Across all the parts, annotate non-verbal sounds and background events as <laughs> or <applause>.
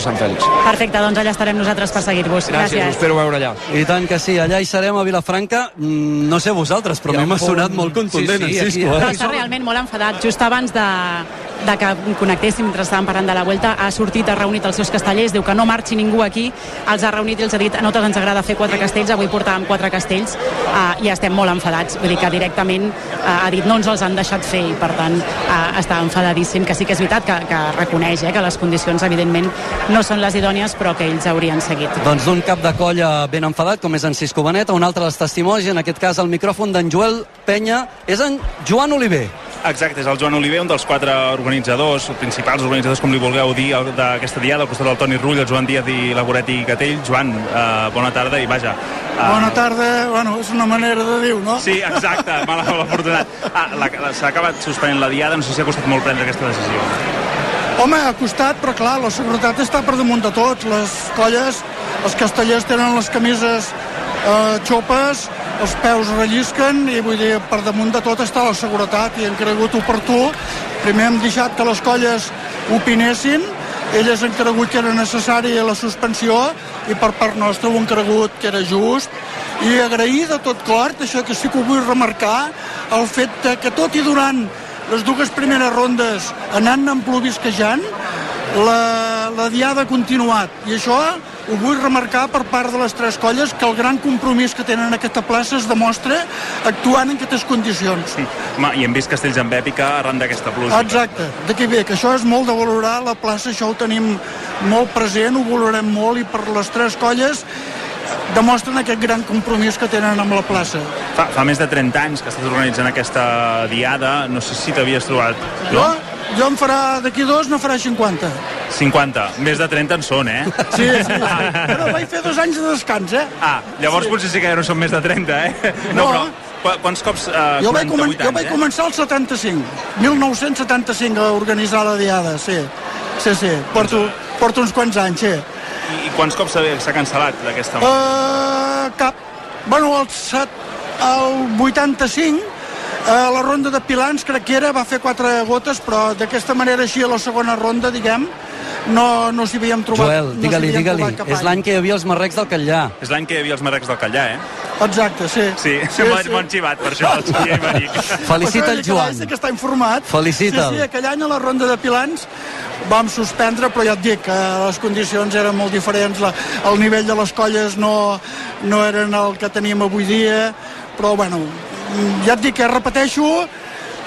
Sant Fèlix. Perfecte, doncs allà estarem nosaltres per seguir-vos. Gràcies, Gràcies. us espero veure allà. I tant que sí, allà hi serem a Vilafranca. Mm, No sé vosaltres, però a mi m'ha sonat molt contundent Sí, sí, en aquí- Cisco. Però Eh? està realment molt enfadat. Just abans de, de que connectéssim mentre estàvem parlant de la Vuelta, ha sortit, ha reunit els seus castellers, diu que no marxi ningú aquí, els ha reunit i els ha dit a nosaltres ens agrada fer quatre castells, avui portàvem quatre castells uh, i estem molt enfadats. Vull dir que directament uh, ha dit no ens els han deixat fer i per tant uh, està enfadadíssim, que sí que és veritat que, que reconeix eh, que les condicions evidentment no són les idònies però que ells haurien seguit. Doncs d'un cap de colla ben enfadat, com és en Cisco Benet, un altre dels testimonis, en aquest cas el micròfon d'en Joel Penya, és en Joan Oliver. Exacte, és el Joan Oliver, un dels quatre organitzadors, principals organitzadors, com li vulgueu dir, d'aquesta diada, al costat del Toni Rull, el Joan Díaz i la Goretti Gatell. Joan, eh, bona tarda i vaja. eh, Bona tarda, bueno, és una manera de dir, no? Sí, exacte, mal, mal afortunat. Ah, S'ha acabat suspenent la diada, no sé si ha costat molt prendre aquesta decisió. Home, ha costat, però clar, la seguretat està per damunt de tots. Les colles, els castellers tenen les camises eh, xopes, els peus rellisquen i vull dir, per damunt de tot està la seguretat i hem cregut oportú. Primer hem deixat que les colles opinessin, elles han cregut que era necessària la suspensió i per part nostra ho han cregut que era just i agrair de tot cor, això que sí que ho vull remarcar, el fet que tot i durant les dues primeres rondes anant en plovisquejant, la, la diada ha continuat. I això ho vull remarcar per part de les tres colles, que el gran compromís que tenen en aquesta plaça es demostra actuant en aquestes condicions. Home, I hem vist castells amb èpica arran d'aquesta pluja. Exacte, d'aquí ve, que això és molt de valorar, la plaça això ho tenim molt present, ho valorem molt i per les tres colles demostren aquest gran compromís que tenen amb la plaça. Fa, fa més de 30 anys que estàs organitzant aquesta diada, no sé si t'havies trobat... Jo, jo em farà, d'aquí dos no farà 50. 50, més de 30 en són, eh? <laughs> Sí, sí, sí. Però vaig fer dos anys de descans, eh? Ah, llavors sí. potser sí que ja no són més de 30, eh? <laughs> No. però qu- quants cops... Uh, Jo vaig, comen 48 jo vaig anys, començar el 75, 1975 a organitzar la diada, sí. Sí, sí, porto, porto uns quants anys, sí. Eh? I, I quants cops s'ha cancel·lat d'aquesta manera? Uh, cap. Bueno, el, set, el 85, a la ronda de Pilans, crec que era, va fer quatre gotes, però d'aquesta manera així a la segona ronda, diguem, no, no s'hi havíem trobat. Joel, no digue-li, havíem digue-li. És any. l'any que hi havia els marrecs del Catllà. És l'any que hi havia els marrecs del Callà, eh? Exacte, sí. Sí, sí, bon, bon xivat, per això, el Xavier Maric. <laughs> Felicita el Joan. és que està informat. Felicita'l. Sí, sí, aquell any a la ronda de Pilans vam suspendre, però ja et dic que les condicions eren molt diferents, la, el nivell de les colles no, no eren el que teníem avui dia, però bueno, ja et dic que repeteixo,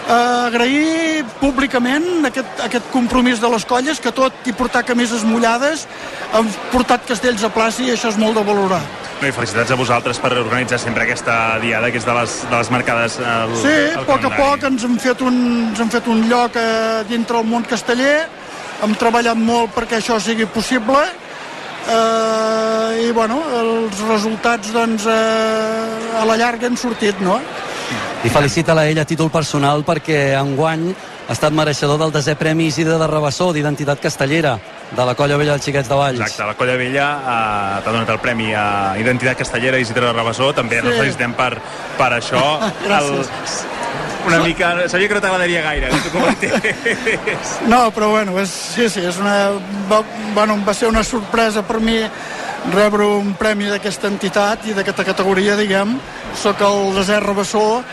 agrair públicament aquest, aquest compromís de les colles, que tot i portar camises mullades han portat castells a plaça i això és molt de valorar. No, i felicitats a vosaltres per organitzar sempre aquesta diada, que és de les, de les marcades al, Sí, al a poc a poc ens hem fet un, ens hem fet un lloc eh, dintre el món casteller, hem treballat molt perquè això sigui possible eh, i bueno, els resultats doncs eh, a la llarga han sortit, no? I felicita-la ella a títol personal perquè enguany ha estat mereixedor del desè Premi Isidre de Rabassó d'Identitat Castellera de la Colla Vella dels Xiquets de Valls. Exacte, la Colla Vella eh, t'ha donat el Premi a Identitat Castellera i Isidre de Rabassó, també Sí. ens felicitem per, per això. <laughs> Gràcies. una mica... Sabia que no t'agradaria gaire, que t'ho comentés. No, però bueno, és, sí, sí, és una, va, bueno, va ser una sorpresa per mi rebre un premi d'aquesta entitat i d'aquesta categoria, diguem. Soc el desert Rabassó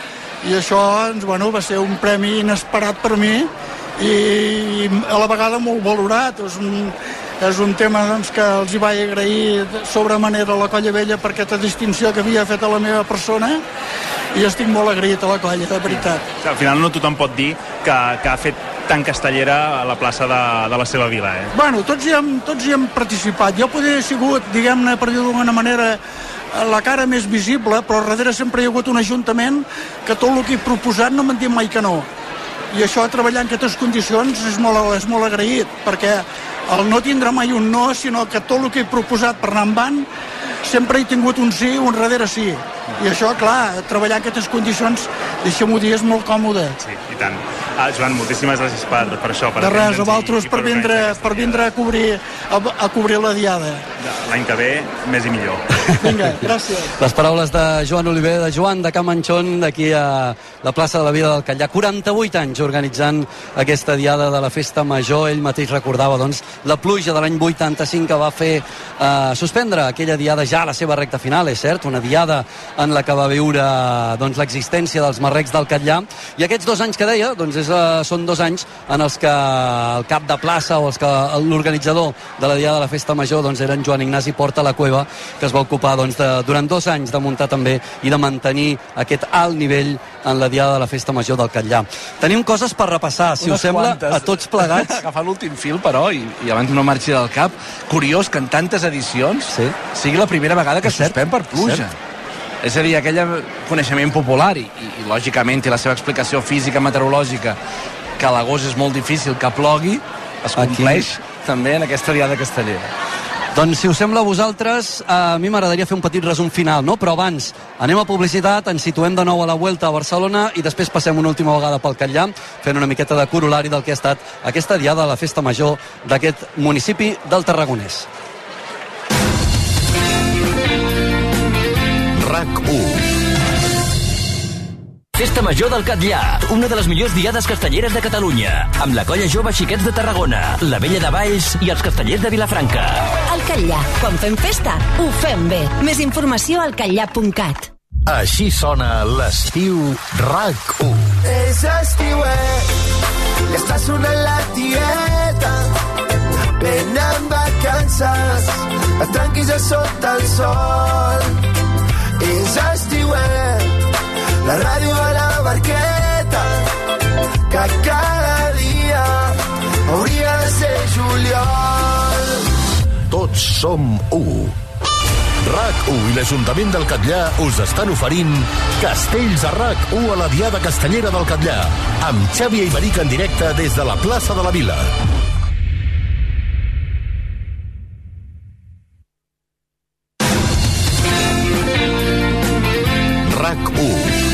i això doncs, bueno, va ser un premi inesperat per mi i a la vegada molt valorat. És un, és un tema doncs, que els hi vaig agrair sobre manera a la Colla Vella per aquesta distinció que havia fet a la meva persona i estic molt agraït a la colla, de veritat. Al final no tothom pot dir que, que ha fet tan castellera a la plaça de, de la seva vila, eh? Bueno, tots hi hem, tots hi hem participat. Jo podria haver sigut, diguem-ne, per dir-ho d'alguna manera, la cara més visible, però darrere sempre hi ha hagut un ajuntament que tot el que he proposat no m'han dit mai que no. I això, treballar en aquestes condicions, és molt, és molt agraït, perquè el no tindrà mai un no, sinó que tot el que he proposat per anar endavant sempre he tingut un sí, un darrere sí. I això, clar, treballar en aquestes condicions, deixem-ho dir, és molt còmode. Sí, i tant. Ah, Joan, moltíssimes gràcies per, per això. Per De res, a vosaltres per vindre, per vindre a cobrir, a, a cobrir la diada. l'any que ve més i millor. <laughs> Vinga, gràcies. Les paraules de Joan Oliver, de Joan de Camanchón, d'aquí a la plaça de la Vida del Catllà. 48 anys organitzant aquesta diada de la festa major. Ell mateix recordava doncs, la pluja de l'any 85 que va fer eh, suspendre aquella diada ja a la seva recta final, és cert, una diada en la que va viure doncs, l'existència dels marrecs del Catllà. I aquests dos anys que deia, doncs és, eh, són dos anys en els que el cap de plaça o els que l'organitzador de la diada de la festa major doncs, eren Joan Ignasi Porta la Cueva, que es va ocupar doncs, de, durant dos anys de muntar també i de mantenir aquest alt nivell en la diada de la festa major del Catllà. Tenim coses per repassar, si Unes us sembla, quantes. a tots plegats. <laughs> Agafant l'últim fil, però, i, i abans no marxi del cap, curiós que en tantes edicions Sí. sigui la primera vegada que suspèn per pluja. cert. És a dir, aquell coneixement popular i, i, i lògicament té la seva explicació física, meteorològica, que a l'agost és molt difícil que plogui, es Aquí. compleix també en aquesta diada castellera. Doncs si us sembla a vosaltres, a mi m'agradaria fer un petit resum final, no? Però abans anem a publicitat, ens situem de nou a la Vuelta a Barcelona i després passem una última vegada pel Catllà fent una miqueta de corolari del que ha estat aquesta diada de la festa major d'aquest municipi del Tarragonès. RAC1 Festa Major del Catllà, una de les millors diades castelleres de Catalunya, amb la colla jove Xiquets de Tarragona, la Vella de Valls i els castellers de Vilafranca. Al Catllà, quan fem festa, ho fem bé. Més informació al catllà.cat. Així sona l'estiu RAC1. És estiuet i està sonant la tieta venen vacances et tranquis a sota el sol és estiuet la ràdio a la barqueta que cada dia hauria de ser juliol Tots som u. RAC1 i l'Ajuntament del Catllà us estan oferint Castells a RAC1 a la Diada Castellera del Catllà amb Xavi Iberic en directe des de la plaça de la Vila. RAC1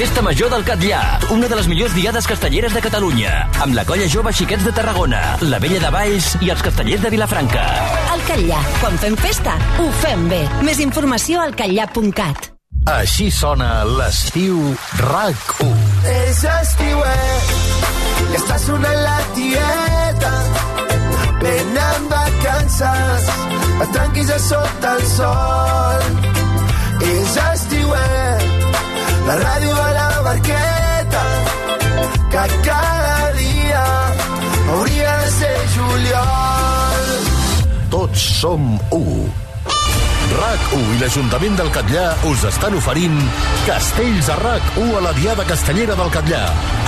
Festa Major del Catllà, una de les millors diades castelleres de Catalunya, amb la colla jove Xiquets de Tarragona, la Vella de Valls i els castellers de Vilafranca. Al Catllà, quan fem festa, ho fem bé. Més informació al catllà.cat. Així sona l'estiu RAC1. és estiuet i està sonant la tieta venen vacances et tranquis a sota el sol és estiuet la ràdio a la barqueta que cada dia hauria de ser juliol Tots som u. RAC1 i l'Ajuntament del Catllà us estan oferint Castells a RAC1 a la Diada Castellera del Catllà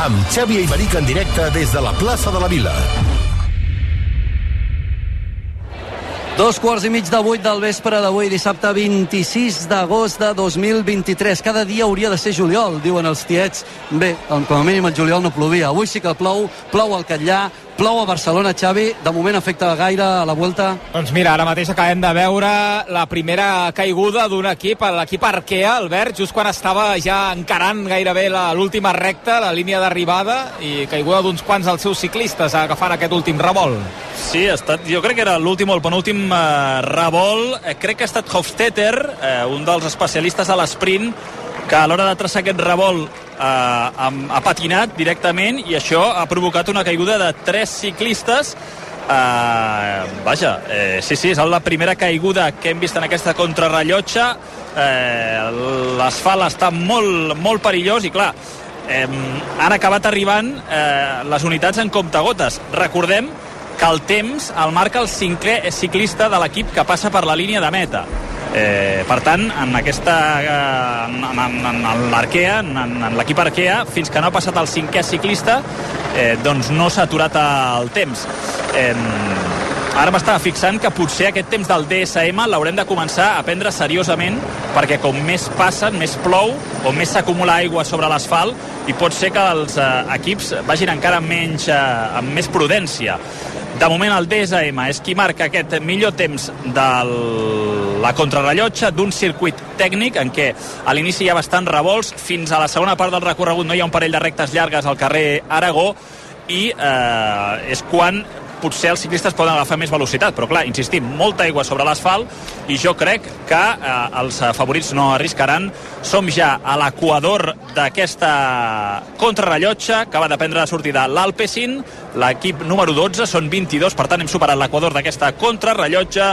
amb Xavi Iberic en directe des de la plaça de la Vila. Dos quarts i mig de vuit del vespre d'avui, dissabte 26 d'agost de 2023. Cada dia hauria de ser juliol, diuen els tiets. Bé, com a mínim el juliol no plovia. Avui sí que plou, plou al Catllà, plou a Barcelona, Xavi. De moment afecta gaire a la Vuelta. Doncs mira, ara mateix acabem de veure la primera caiguda d'un equip, l'equip Arkea, Albert, just quan estava ja encarant gairebé la- l'última recta, la línia d'arribada, i caiguda d'uns quants dels seus ciclistes agafant aquest últim revolt. Sí, ha estat, jo crec que era l'últim o el penúltim eh, revolt. Eh, crec que ha estat Hofstetter, eh, un dels especialistes a l'esprint, que a l'hora de traçar aquest revolt eh, ha, patinat directament i això ha provocat una caiguda de tres ciclistes Uh, vaja, eh, sí, sí, és la primera caiguda que hem vist en aquesta contrarrellotge. Eh, L'asfalt està molt, molt perillós i, clar, eh, han acabat arribant eh, les unitats en comptagotes. Recordem que el temps el marca el cinquè ciclista de l'equip que passa per la línia de meta. Eh, per tant, en aquesta en, en, en, en l'Arkea, en, en, l'equip Arkea, fins que no ha passat el cinquè ciclista, eh, doncs no s'ha aturat el temps. Eh, ara m'estava fixant que potser aquest temps del DSM l'haurem de començar a prendre seriosament perquè com més passen, més plou o més s'acumula aigua sobre l'asfalt i pot ser que els eh, equips vagin encara menys, eh, amb més prudència. De moment el DSM és qui marca aquest millor temps de la contrarrellotge d'un circuit tècnic en què a l'inici hi ha bastants revolts, fins a la segona part del recorregut no hi ha un parell de rectes llargues al carrer Aragó i eh, és quan potser els ciclistes poden agafar més velocitat, però clar, insistim, molta aigua sobre l'asfalt i jo crec que eh, els favorits no arriscaran. Som ja a l'equador d'aquesta contrarrellotge que va de prendre la sortida l'Alpecin, l'equip número 12, són 22, per tant hem superat l'equador d'aquesta contrarrellotge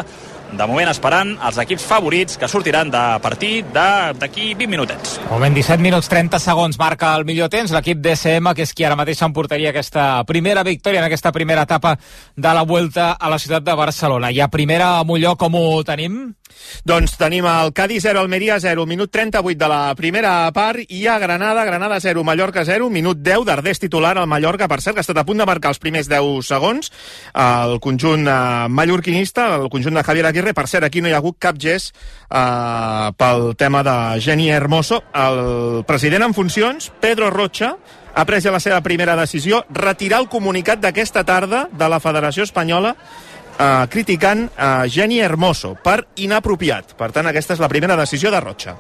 de moment esperant els equips favorits que sortiran de partir d'aquí 20 minutets. De moment 17 minuts 30 segons marca el millor temps l'equip DSM que és qui ara mateix s'emportaria aquesta primera victòria en aquesta primera etapa de la Vuelta a la ciutat de Barcelona. I a primera a Molló com ho tenim? Doncs tenim el Cádiz 0, Almeria 0, minut 38 de la primera part i a Granada, Granada 0, Mallorca 0, minut 10 d'Ardés titular al Mallorca, per cert, que ha estat a punt de marcar els primers 10 segons el conjunt eh, mallorquinista, el conjunt de Javier Aguirre, per cert, aquí no hi ha hagut cap gest eh, pel tema de Geni Hermoso. El president en funcions, Pedro Rocha, ha pres ja la seva primera decisió, retirar el comunicat d'aquesta tarda de la Federació Espanyola eh, criticant a Geni Hermoso per inapropiat. Per tant, aquesta és la primera decisió de Rocha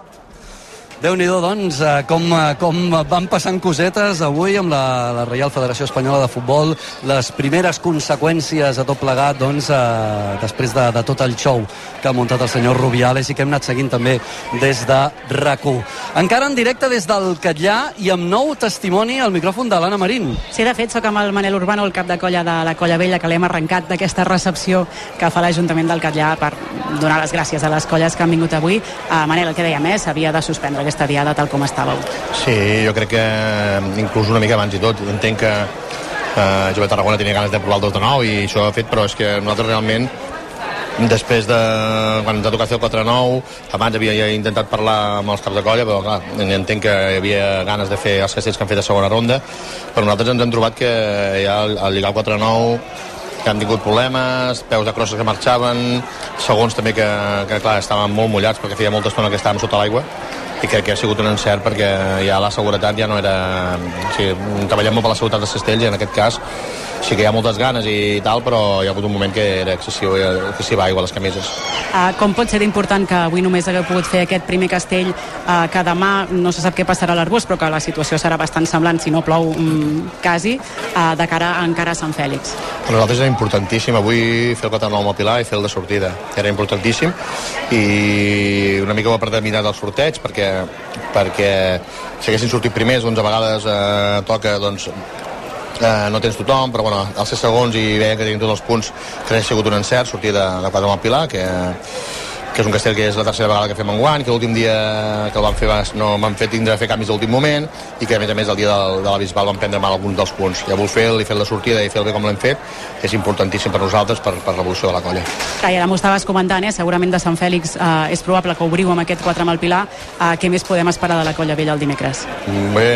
déu nhi doncs, eh, com, eh, com van passant cosetes avui amb la, la Reial Federació Espanyola de Futbol, les primeres conseqüències a tot plegat, doncs, eh, després de, de tot el show que ha muntat el senyor Rubiales i que hem anat seguint també des de rac Encara en directe des del Catllà i amb nou testimoni al micròfon de l'Anna Marín. Sí, de fet, sóc amb el Manel Urbano, el cap de colla de la Colla Vella, que l'hem arrencat d'aquesta recepció que fa l'Ajuntament del Catllà per donar les gràcies a les colles que han vingut avui. Uh, Manel, el que dèiem, eh, s'havia de suspendre aquesta diada tal com estàveu. Sí, jo crec que inclús una mica abans i tot. Entenc que eh, Jove Tarragona tenia ganes de provar el 2 de 9 i això ha fet, però és que nosaltres realment després de quan ens ha tocat fer el 4-9 abans havia ja intentat parlar amb els caps de colla però clar, entenc que hi havia ganes de fer els castells que han fet a segona ronda però nosaltres ens hem trobat que ja al, al lligar el 4-9 que han tingut problemes, peus de crosses que marxaven, segons també que, que clar, estaven molt mullats perquè feia molta estona que estàvem sota l'aigua i crec que ha sigut un encert perquè ja la seguretat ja no era... O sigui, treballem molt per la seguretat dels castells i en aquest cas sí que hi ha moltes ganes i tal, però hi ha hagut un moment que era excessiu, excessiva aigua a les camises. Uh, com pot ser d'important que avui només hagueu pogut fer aquest primer castell, uh, que demà no se sap què passarà a l'Arbós, però que la situació serà bastant semblant, si no plou um, quasi, uh, de cara a encara a Sant Fèlix? Per nosaltres era importantíssim avui fer el 4 amb el Pilar i fer el de sortida. Era importantíssim i una mica ho he predeminat el sorteig perquè, perquè si haguessin sortit primers, doncs a vegades eh, toca doncs, eh, no tens tothom, però bueno, als 6 segons i veiem que tenim tots els punts, que ha sigut un encert sortir de, de 4 amb el Pilar, que, que és un castell que és la tercera vegada que fem en guany, que l'últim dia que el vam fer no vam fer tindre a fer canvis d'últim moment i que a més a més el dia del, de la Bisbal vam prendre mal alguns dels punts. I avui fer-li fer la sortida i fer bé com l'hem fet és importantíssim per nosaltres per, per l'evolució de la colla. Clar, i ara m'ho estaves comentant, eh? segurament de Sant Fèlix eh, és probable que obriu amb aquest 4 amb el Pilar. Eh, què més podem esperar de la colla vella el dimecres? Bé,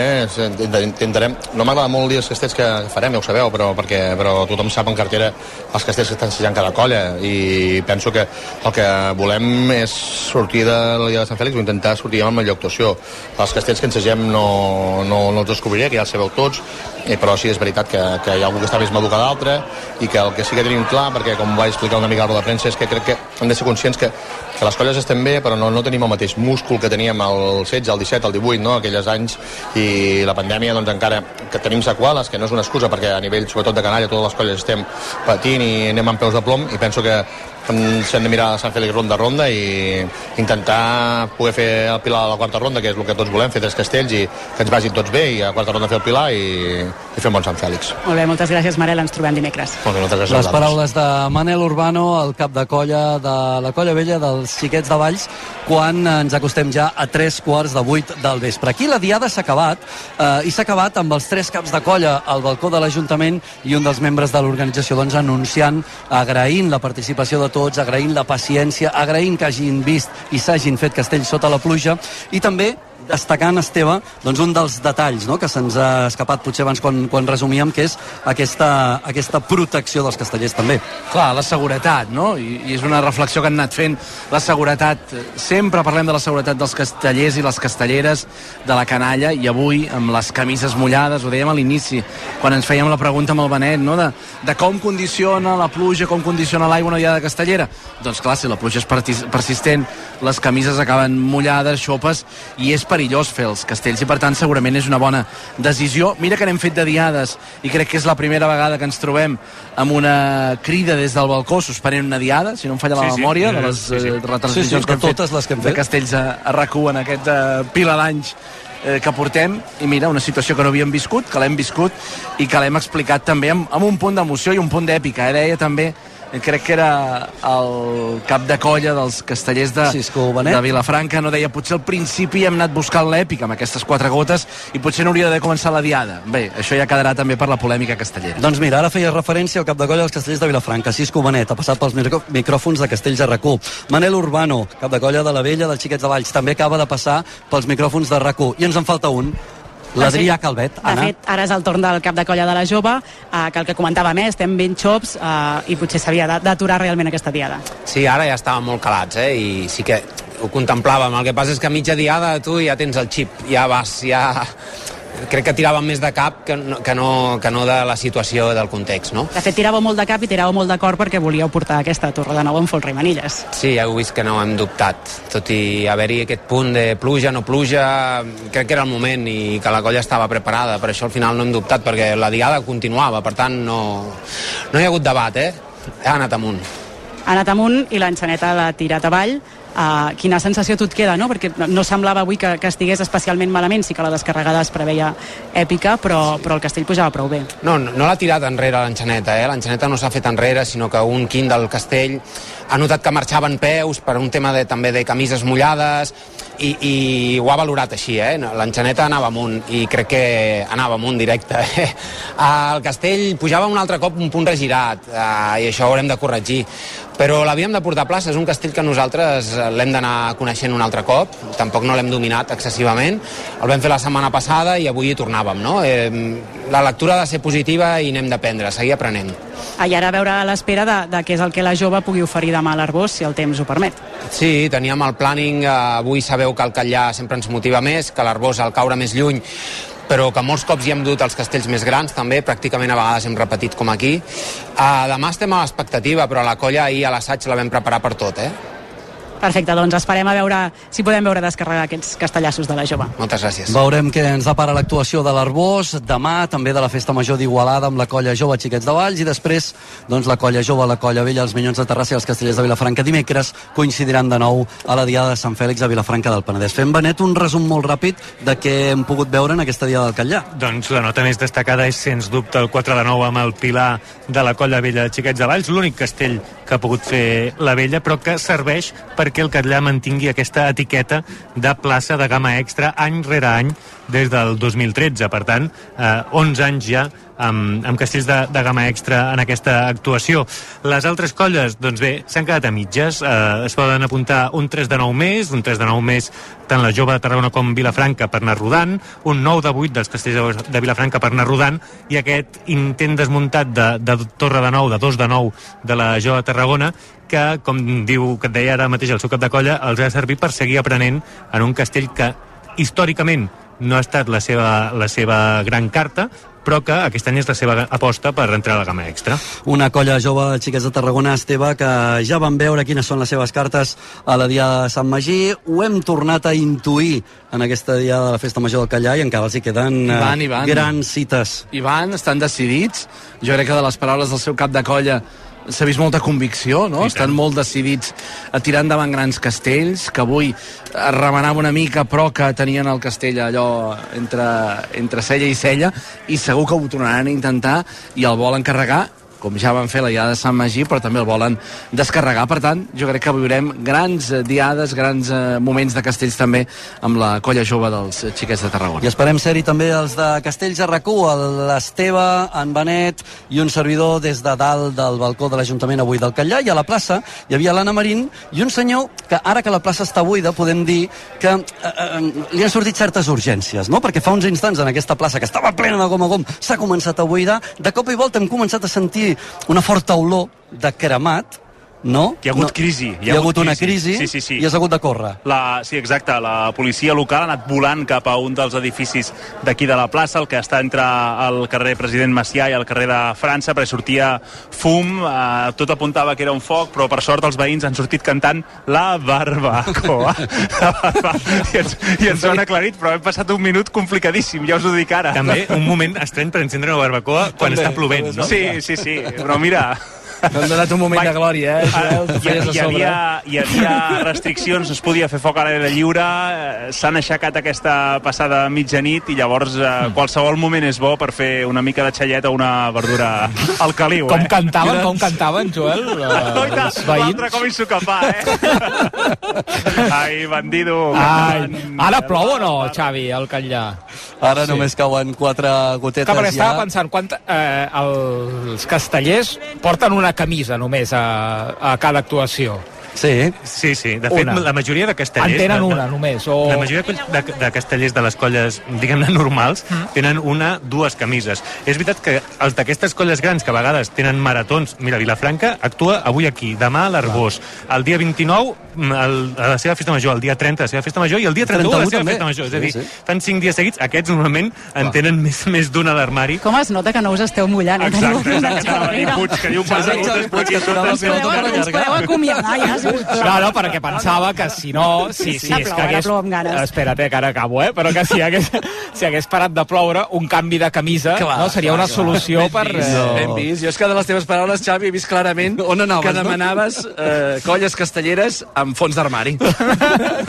intentarem... No m'agrada molt dir els castells que farem, ja ho sabeu, però, perquè, però tothom sap en cartera els castells que estan sejant cada colla i penso que el que volem és sortir de la Lliga de Sant Fèlix o intentar sortir amb la millor actuació. Els castells que ensegem no, no, no els descobriré, que ja els sabeu tots, i, però sí és veritat que, que hi ha algú que està més madur que l'altre i que el que sí que tenim clar, perquè com vaig explicar una mica a la de premsa, és que crec que hem de ser conscients que, que les colles estem bé, però no, no tenim el mateix múscul que teníem al 16, al 17, al 18, no? aquelles anys, i la pandèmia doncs encara que tenim seqüeles, que no és una excusa perquè a nivell sobretot de canalla totes les colles estem patint i anem amb peus de plom i penso que s'han de mirar Sant Fèlix ronda a ronda i intentar poder fer el Pilar a la quarta ronda, que és el que tots volem, fer tres castells i que ens vagin tots bé i a la quarta ronda fer el Pilar i, i fer un bon Sant Fèlix. Molt bé, moltes gràcies Marel, ens trobem dimecres. Molt bé, moltes gràcies Les paraules de Manel Urbano, el cap de colla de la colla vella dels xiquets de Valls, quan ens acostem ja a tres quarts de vuit del vespre. Aquí la diada s'ha acabat eh, i s'ha acabat amb els tres caps de colla al balcó de l'Ajuntament i un dels membres de l'organització doncs, anunciant, agraint la participació de tots, agraint la paciència, agraint que hagin vist i s'hagin fet castells sota la pluja i també destacant, Esteve, doncs un dels detalls no? que se'ns ha escapat potser abans quan, quan resumíem, que és aquesta, aquesta protecció dels castellers també. Clar, la seguretat, no? I, I és una reflexió que han anat fent. La seguretat, sempre parlem de la seguretat dels castellers i les castelleres de la canalla, i avui, amb les camises mullades, ho dèiem a l'inici, quan ens fèiem la pregunta amb el Benet, no? de, de com condiciona la pluja, com condiciona l'aigua una diada castellera. Doncs clar, si la pluja és persistent, les camises acaben mullades, xopes, i és perillós fer els castells i per tant segurament és una bona decisió. Mira que n'hem fet de diades i crec que és la primera vegada que ens trobem amb una crida des del balcó suspenent una diada, si no em falla la Sí, sí. memòria, de Mm, les sí, sí. eh, retransmissions Sí, sí, que hem de totes les que hem de fet. castells a, a rac en aquest eh, pila d'anys eh, que portem i mira, una situació que no havíem viscut, que l'hem viscut i que l'hem explicat també amb, amb un punt d'emoció i un punt d'èpica. Eh? Deia també crec que era el cap de colla dels castellers de, Benet. de Vilafranca, no deia potser al principi hem anat buscant l'èpica amb aquestes quatre gotes i potser no hauria d'haver començat la diada. Bé, això ja quedarà també per la polèmica castellera. Doncs mira, ara feia referència al cap de colla dels castellers de Vilafranca, Cisco Benet, ha passat pels micròfons de Castells de RAC1. Manel Urbano, cap de colla de la Vella dels Xiquets de Valls, també acaba de passar pels micròfons de RAC1. I ens en falta un, l'Adrià Calvet. De fet, ara és el torn del cap de colla de la jove, eh, que el que comentava més, estem ben xops eh, i potser s'havia d'aturar realment aquesta diada. Sí, ara ja estàvem molt calats, eh? I sí que ho contemplàvem. El que passa és que a mitja diada tu ja tens el xip, ja vas, ja... Crec que tiràvem més de cap que no, que no, que no de la situació del context, no? De fet, tiràveu molt de cap i tiràveu molt de cor perquè volíeu portar aquesta torre de nou en folre i manilles. Sí, ja heu vist que no hem dubtat. Tot i haver-hi aquest punt de pluja, no pluja, crec que era el moment i que la colla estava preparada. Per això al final no hem dubtat, perquè la diada continuava. Per tant, no, no hi ha hagut debat, eh? Ha anat amunt. Ha anat amunt i l'enxaneta l'ha tirat avall. Uh, quina sensació tu et queda, no? Perquè no semblava avui que, que estigués especialment malament, sí que la descarregada es preveia èpica, però, però el castell pujava prou bé. No, no, no l'ha tirat enrere l'enxaneta, eh? L'enxaneta no s'ha fet enrere, sinó que un quint del castell ha notat que marxava en peus per un tema de, també de camises mullades i, i ho ha valorat així, eh? L'enxaneta anava amunt i crec que anava amunt directe, <laughs> eh? El castell pujava un altre cop un punt regirat eh? i això ho haurem de corregir però l'havíem de portar a plaça, és un castell que nosaltres eh, l'hem d'anar coneixent un altre cop, tampoc no l'hem dominat excessivament, el vam fer la setmana passada i avui hi tornàvem, no? Eh, la lectura ha de ser positiva i n'hem d'aprendre, seguir aprenent. Ah, I ara a veure a l'espera de, de què és el que la jove pugui oferir demà a l'Arbós, si el temps ho permet. Sí, teníem el planning, eh, avui sabeu que el Catllà sempre ens motiva més, que l'Arbós al caure més lluny però que molts cops hi hem dut els castells més grans també, pràcticament a vegades hem repetit com aquí. Uh, demà estem a l'expectativa, però la colla ahir a l'assaig la vam preparar per tot, eh? Perfecte, doncs esperem a veure si podem veure descarregar aquests castellassos de la jove. Moltes gràcies. Veurem què ens depara l'actuació de l'Arbós, demà també de la Festa Major d'Igualada amb la colla jove Xiquets de Valls i després doncs, la colla jove, la colla vella, els Minyons de Terrassa i els Castellers de Vilafranca dimecres coincidiran de nou a la Diada de Sant Fèlix a Vilafranca del Penedès. Fem, Benet, un resum molt ràpid de què hem pogut veure en aquesta Diada del Catllà. Doncs la nota més destacada és, sens dubte, el 4 de 9 amb el Pilar de la Colla Vella de Xiquets de Valls, l'únic castell que ha pogut fer la Vella, però que serveix perquè el Catllà mantingui aquesta etiqueta de plaça de gamma extra any rere any des del 2013. Per tant, eh, 11 anys ja amb, amb castells de, de gamma extra en aquesta actuació. Les altres colles, doncs bé, s'han quedat a mitges. Eh, es poden apuntar un 3 de 9 més, un 3 de 9 més tant la jove de Tarragona com Vilafranca per anar rodant, un 9 de 8 dels castells de, Vilafranca per anar rodant, i aquest intent desmuntat de, de Torre de 9, de 2 de 9 de la jove de Tarragona, que, com diu, que et deia ara mateix el seu cap de colla, els ha de servir per seguir aprenent en un castell que històricament no ha estat la seva, la seva gran carta, però que aquest any és la seva aposta per entrar a la gamma extra. Una colla jove de xiquets de Tarragona, Esteve, que ja van veure quines són les seves cartes a la dia de Sant Magí. Ho hem tornat a intuir en aquesta dia de la Festa Major del Callà i encara els hi queden I van, eh, i van. grans cites. I van, estan decidits. Jo crec que de les paraules del seu cap de colla s'ha vist molta convicció, no? Estan molt decidits a tirar endavant grans castells, que avui es remenava una mica, però que tenien el castell allò entre, entre cella i cella, i segur que ho tornaran a intentar i el volen carregar com ja van fer la diada de Sant Magí, però també el volen descarregar. Per tant, jo crec que viurem grans eh, diades, grans eh, moments de castells també amb la colla jove dels xiquets de Tarragona. I esperem ser-hi també els de Castells a rac l'Esteve, en Benet i un servidor des de dalt del balcó de l'Ajuntament avui del Catllà i a la plaça hi havia l'Anna Marín i un senyor que ara que la plaça està buida podem dir que eh, eh, li han sortit certes urgències, no? Perquè fa uns instants en aquesta plaça que estava plena de gom a gom s'ha començat a buidar, de cop i volta hem començat a sentir una forta olor de cremat No? Hi ha hagut no. crisi. Hi ha, hagut una crisi Sí, sí, sí. i has hagut de córrer. La, sí, exacte. La policia local ha anat volant cap a un dels edificis d'aquí de la plaça, el que està entre el carrer President Macià i el carrer de França, perquè sortia fum, eh, tot apuntava que era un foc, però per sort els veïns han sortit cantant la barbacoa. La <laughs> barba... I, ens, I ens ho han aclarit, però hem passat un minut complicadíssim, ja us ho dic ara. També un moment estrany per encendre una barbacoa quan També, està plovent, no? Sí, sí, sí, però mira... T'han donat un moment de glòria, eh, Joel? Hi, hi, havia, hi havia restriccions, no es podia fer foc a l'aire lliure, eh, s'han aixecat aquesta passada mitjanit i llavors eh, qualsevol moment és bo per fer una mica de xallet o una verdura al caliu. Com eh? cantaven, com cantaven, Joel? <laughs> eh, veïns? l'altre com hi s'ho capà, eh? <laughs> Ai, bandido. Ai, ara plou o no, Xavi, al Catllà? Ara sí. només cauen quatre gotetes perquè ja. estava pensant, quan, eh, els castellers porten una camisa només a, a cada actuació. Sí. Sí, sí. De fet, Una. la majoria de castellers... En tenen de, una, només, o- La majoria de, de, de castellers de les colles, diguem-ne, normals, Mm. tenen una, dues camises. És veritat que els d'aquestes colles grans, que a vegades tenen maratons... Mira, Vilafranca actua avui aquí, demà a l'Arbós. El dia 29, mm, el, a la seva festa major, el dia 30 a la seva festa major, i el dia 31 a la 31 seva també. festa major. És a dir, sí. fan cinc dies seguits. Aquests normalment en tenen més, més d'una a l'armari. Com es nota que no us esteu mullant? eh? Exacte, exacte, que diu un par de gotes, però aquí a sota Ens podeu, ens podeu acomiadar ja. No, no, perquè pensava que si no... Si, si Ara és plou, que ara hagués... plou amb ganes. Espera't, eh, que ara acabo, eh? Però que si hagués, si hagués parat de ploure, un canvi de camisa Clar, no, seria clar, una clar. solució Ben per... vist, eh, Ben vist. Jo és que de les teves paraules, Xavi, he vist clarament On anaves, que no? demanaves eh, colles castelleres amb fons d'armari. <laughs>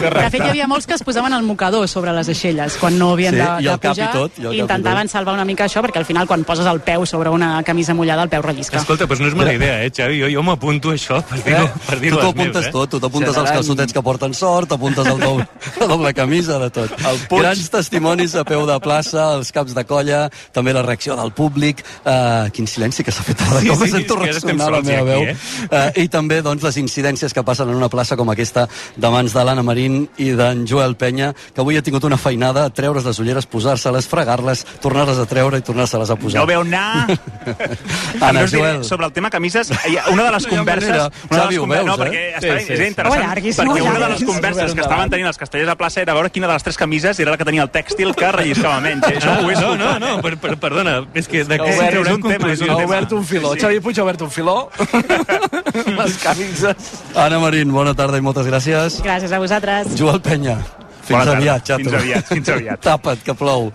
De fet, hi havia molts que es posaven el mocador sobre les aixelles quan no havien Sí, de, i de i pujar tot, i el cap i intentaven salvar una mica això perquè al final quan poses el peu sobre una camisa mullada el peu rellisca. Escolta, doncs no és mala idea, eh, Xavi? Jo, jo m'apunto això per dir-ho per dir Tu les t'ho apuntes meves, eh? tot, tu t'apuntes als Generant- calçotets que porten sort, t'apuntes al doble, <laughs> la doble camisa, de tot. Puig. Grans testimonis a peu de plaça, els caps de colla, també la reacció del públic. Uh, quin silenci que s'ha fet ara, Sí, com sí, sento ressonar la meva veu. aquí, Uh, I també doncs, les incidències que passen en una plaça com aquesta de mans de l'Anna Marín i d'en Joel Penya, que avui ha tingut una feinada, treure's les ulleres, posar-se-les, fregar-les, tornar-les a treure i tornar-se-les a posar. No veu anar. <laughs> Anna, Joel. sobre el tema camises, una de les No converses... manera. Una de Xavi, les ho conver- veus, no, eh? perquè està, sí. és No interessant, allarguis, perquè no una de les converses que estaven tenint els castellers a plaça era veure quina de les tres camises era la que tenia el tèxtil que relliscava menys. Eh? Això Ah, ho he no, no, no, per, per, perdona, és que traurem és un tema, és un conclusions. ha tema. obert un filó. Sí. Xavi Puig ha obert un filó. <laughs> Les camises. Anna Marín, bona tarda i moltes gràcies. Gràcies a vosaltres. Joel Penya. Fins Bona tarda. aviat, xato. Fins aviat, fins aviat. <laughs> Tapa't, que plou.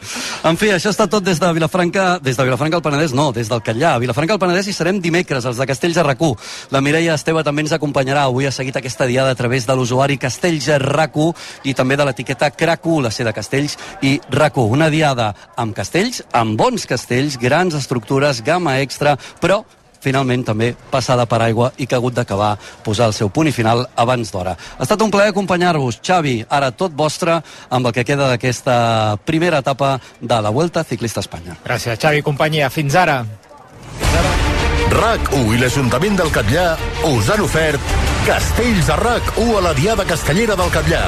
En fi, això està tot des de Vilafranca, des de Vilafranca al Penedès, no, des del Catllà. A Vilafranca al Penedès hi serem dimecres, els de Castells a rac La Mireia Esteve també ens acompanyarà. Avui ha seguit aquesta diada a través de l'usuari Castells a rac i també de l'etiqueta CRAC1, la C de Castells i rac Una diada amb castells, amb bons castells, grans estructures, gamma extra, però finalment també passada per aigua i que ha hagut d'acabar posar el seu punt i final abans d'hora. Ha estat un plaer acompanyar-vos. Xavi, ara tot vostre amb el que queda d'aquesta primera etapa de la Vuelta Ciclista a Espanya. Gràcies, Xavi, companyia. Fins ara. RAC1 i l'Ajuntament del Catllà us han ofert Castells a RAC1 a la Diada Castellera del Catllà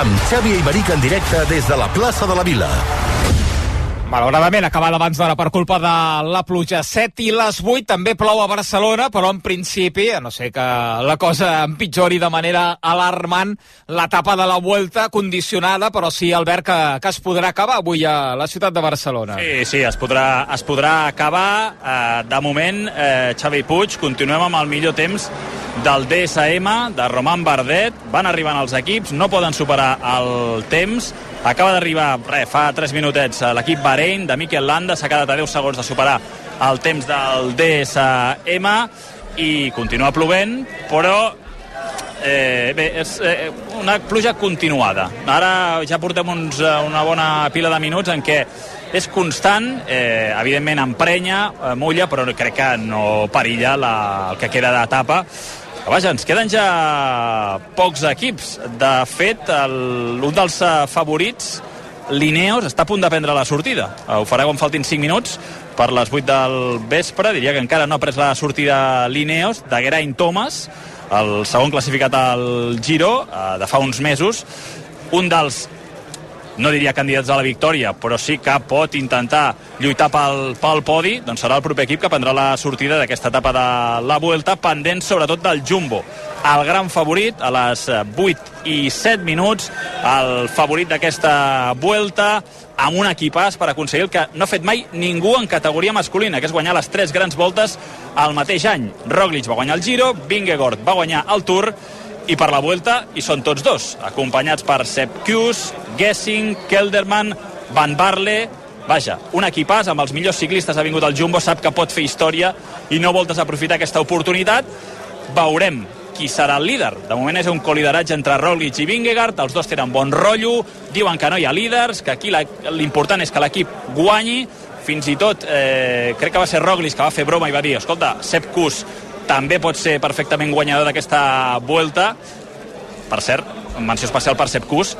amb Xavi Iberic en directe des de la plaça de la Vila. Malauradament, acabada abans d'hora per culpa de la pluja. 7 i les 8 també plou a Barcelona, però en principi, a no sé que la cosa empitjori de manera alarmant, l'etapa de la Vuelta condicionada, però sí, Albert, que, que es podrà acabar avui a la ciutat de Barcelona. Sí, sí, es podrà, es podrà acabar. Eh, de moment, eh, Xavi Puig, continuem amb el millor temps del DSM, de Roman Bardet. Van arribant els equips, no poden superar el temps. Acaba d'arribar, fa 3 minutets, a l'equip Bahrein de Mikel Landa. S'ha quedat a 10 segons de superar el temps del DSM i continua plovent, però Eh, bé, és eh, una pluja continuada. Ara ja portem uns, eh, una bona pila de minuts en què és constant, eh, evidentment emprenya, eh, mulla, però crec que no perilla la, el que queda d'etapa. Que Vaja, ens queden ja pocs equips. De fet, el, un dels eh, favorits, l'Ineos, està a punt de prendre la sortida. Eh, Ho farà quan faltin 5 minuts per les 8 del vespre. Diria que encara no ha pres la sortida l'Ineos, de Geraint Thomas, el segon classificat al Giro, eh, de fa uns mesos. Un dels no diria candidats a la victòria, però sí que pot intentar lluitar pel, pel podi, doncs serà el proper equip que prendrà la sortida d'aquesta etapa de la Vuelta, pendent sobretot del Jumbo. El gran favorit a les 8 i 7 minuts, el favorit d'aquesta Vuelta, amb un equipàs per aconseguir el que no ha fet mai ningú en categoria masculina, que és guanyar les tres grans voltes al mateix any. Roglic va guanyar el Giro, Vingegaard va guanyar el Tour, i per la Vuelta hi són tots dos, acompanyats per Sepp Kuss, Gessing, Kelderman, Van Barle, vaja, un equipàs amb els millors ciclistes ha vingut al Jumbo, sap que pot fer història i no vol desaprofitar aquesta oportunitat. Veurem qui serà el líder. De moment és un colideratge entre Roglic i Vingegaard, els dos tenen bon rotllo, diuen que no hi ha líders, que aquí l'important és que l'equip guanyi, fins i tot eh, crec que va ser Roglic que va fer broma i va dir, escolta, Sepp Kuss també pot ser perfectament guanyador d'aquesta Vuelta. Per cert, menció especial per Sepp Kuss,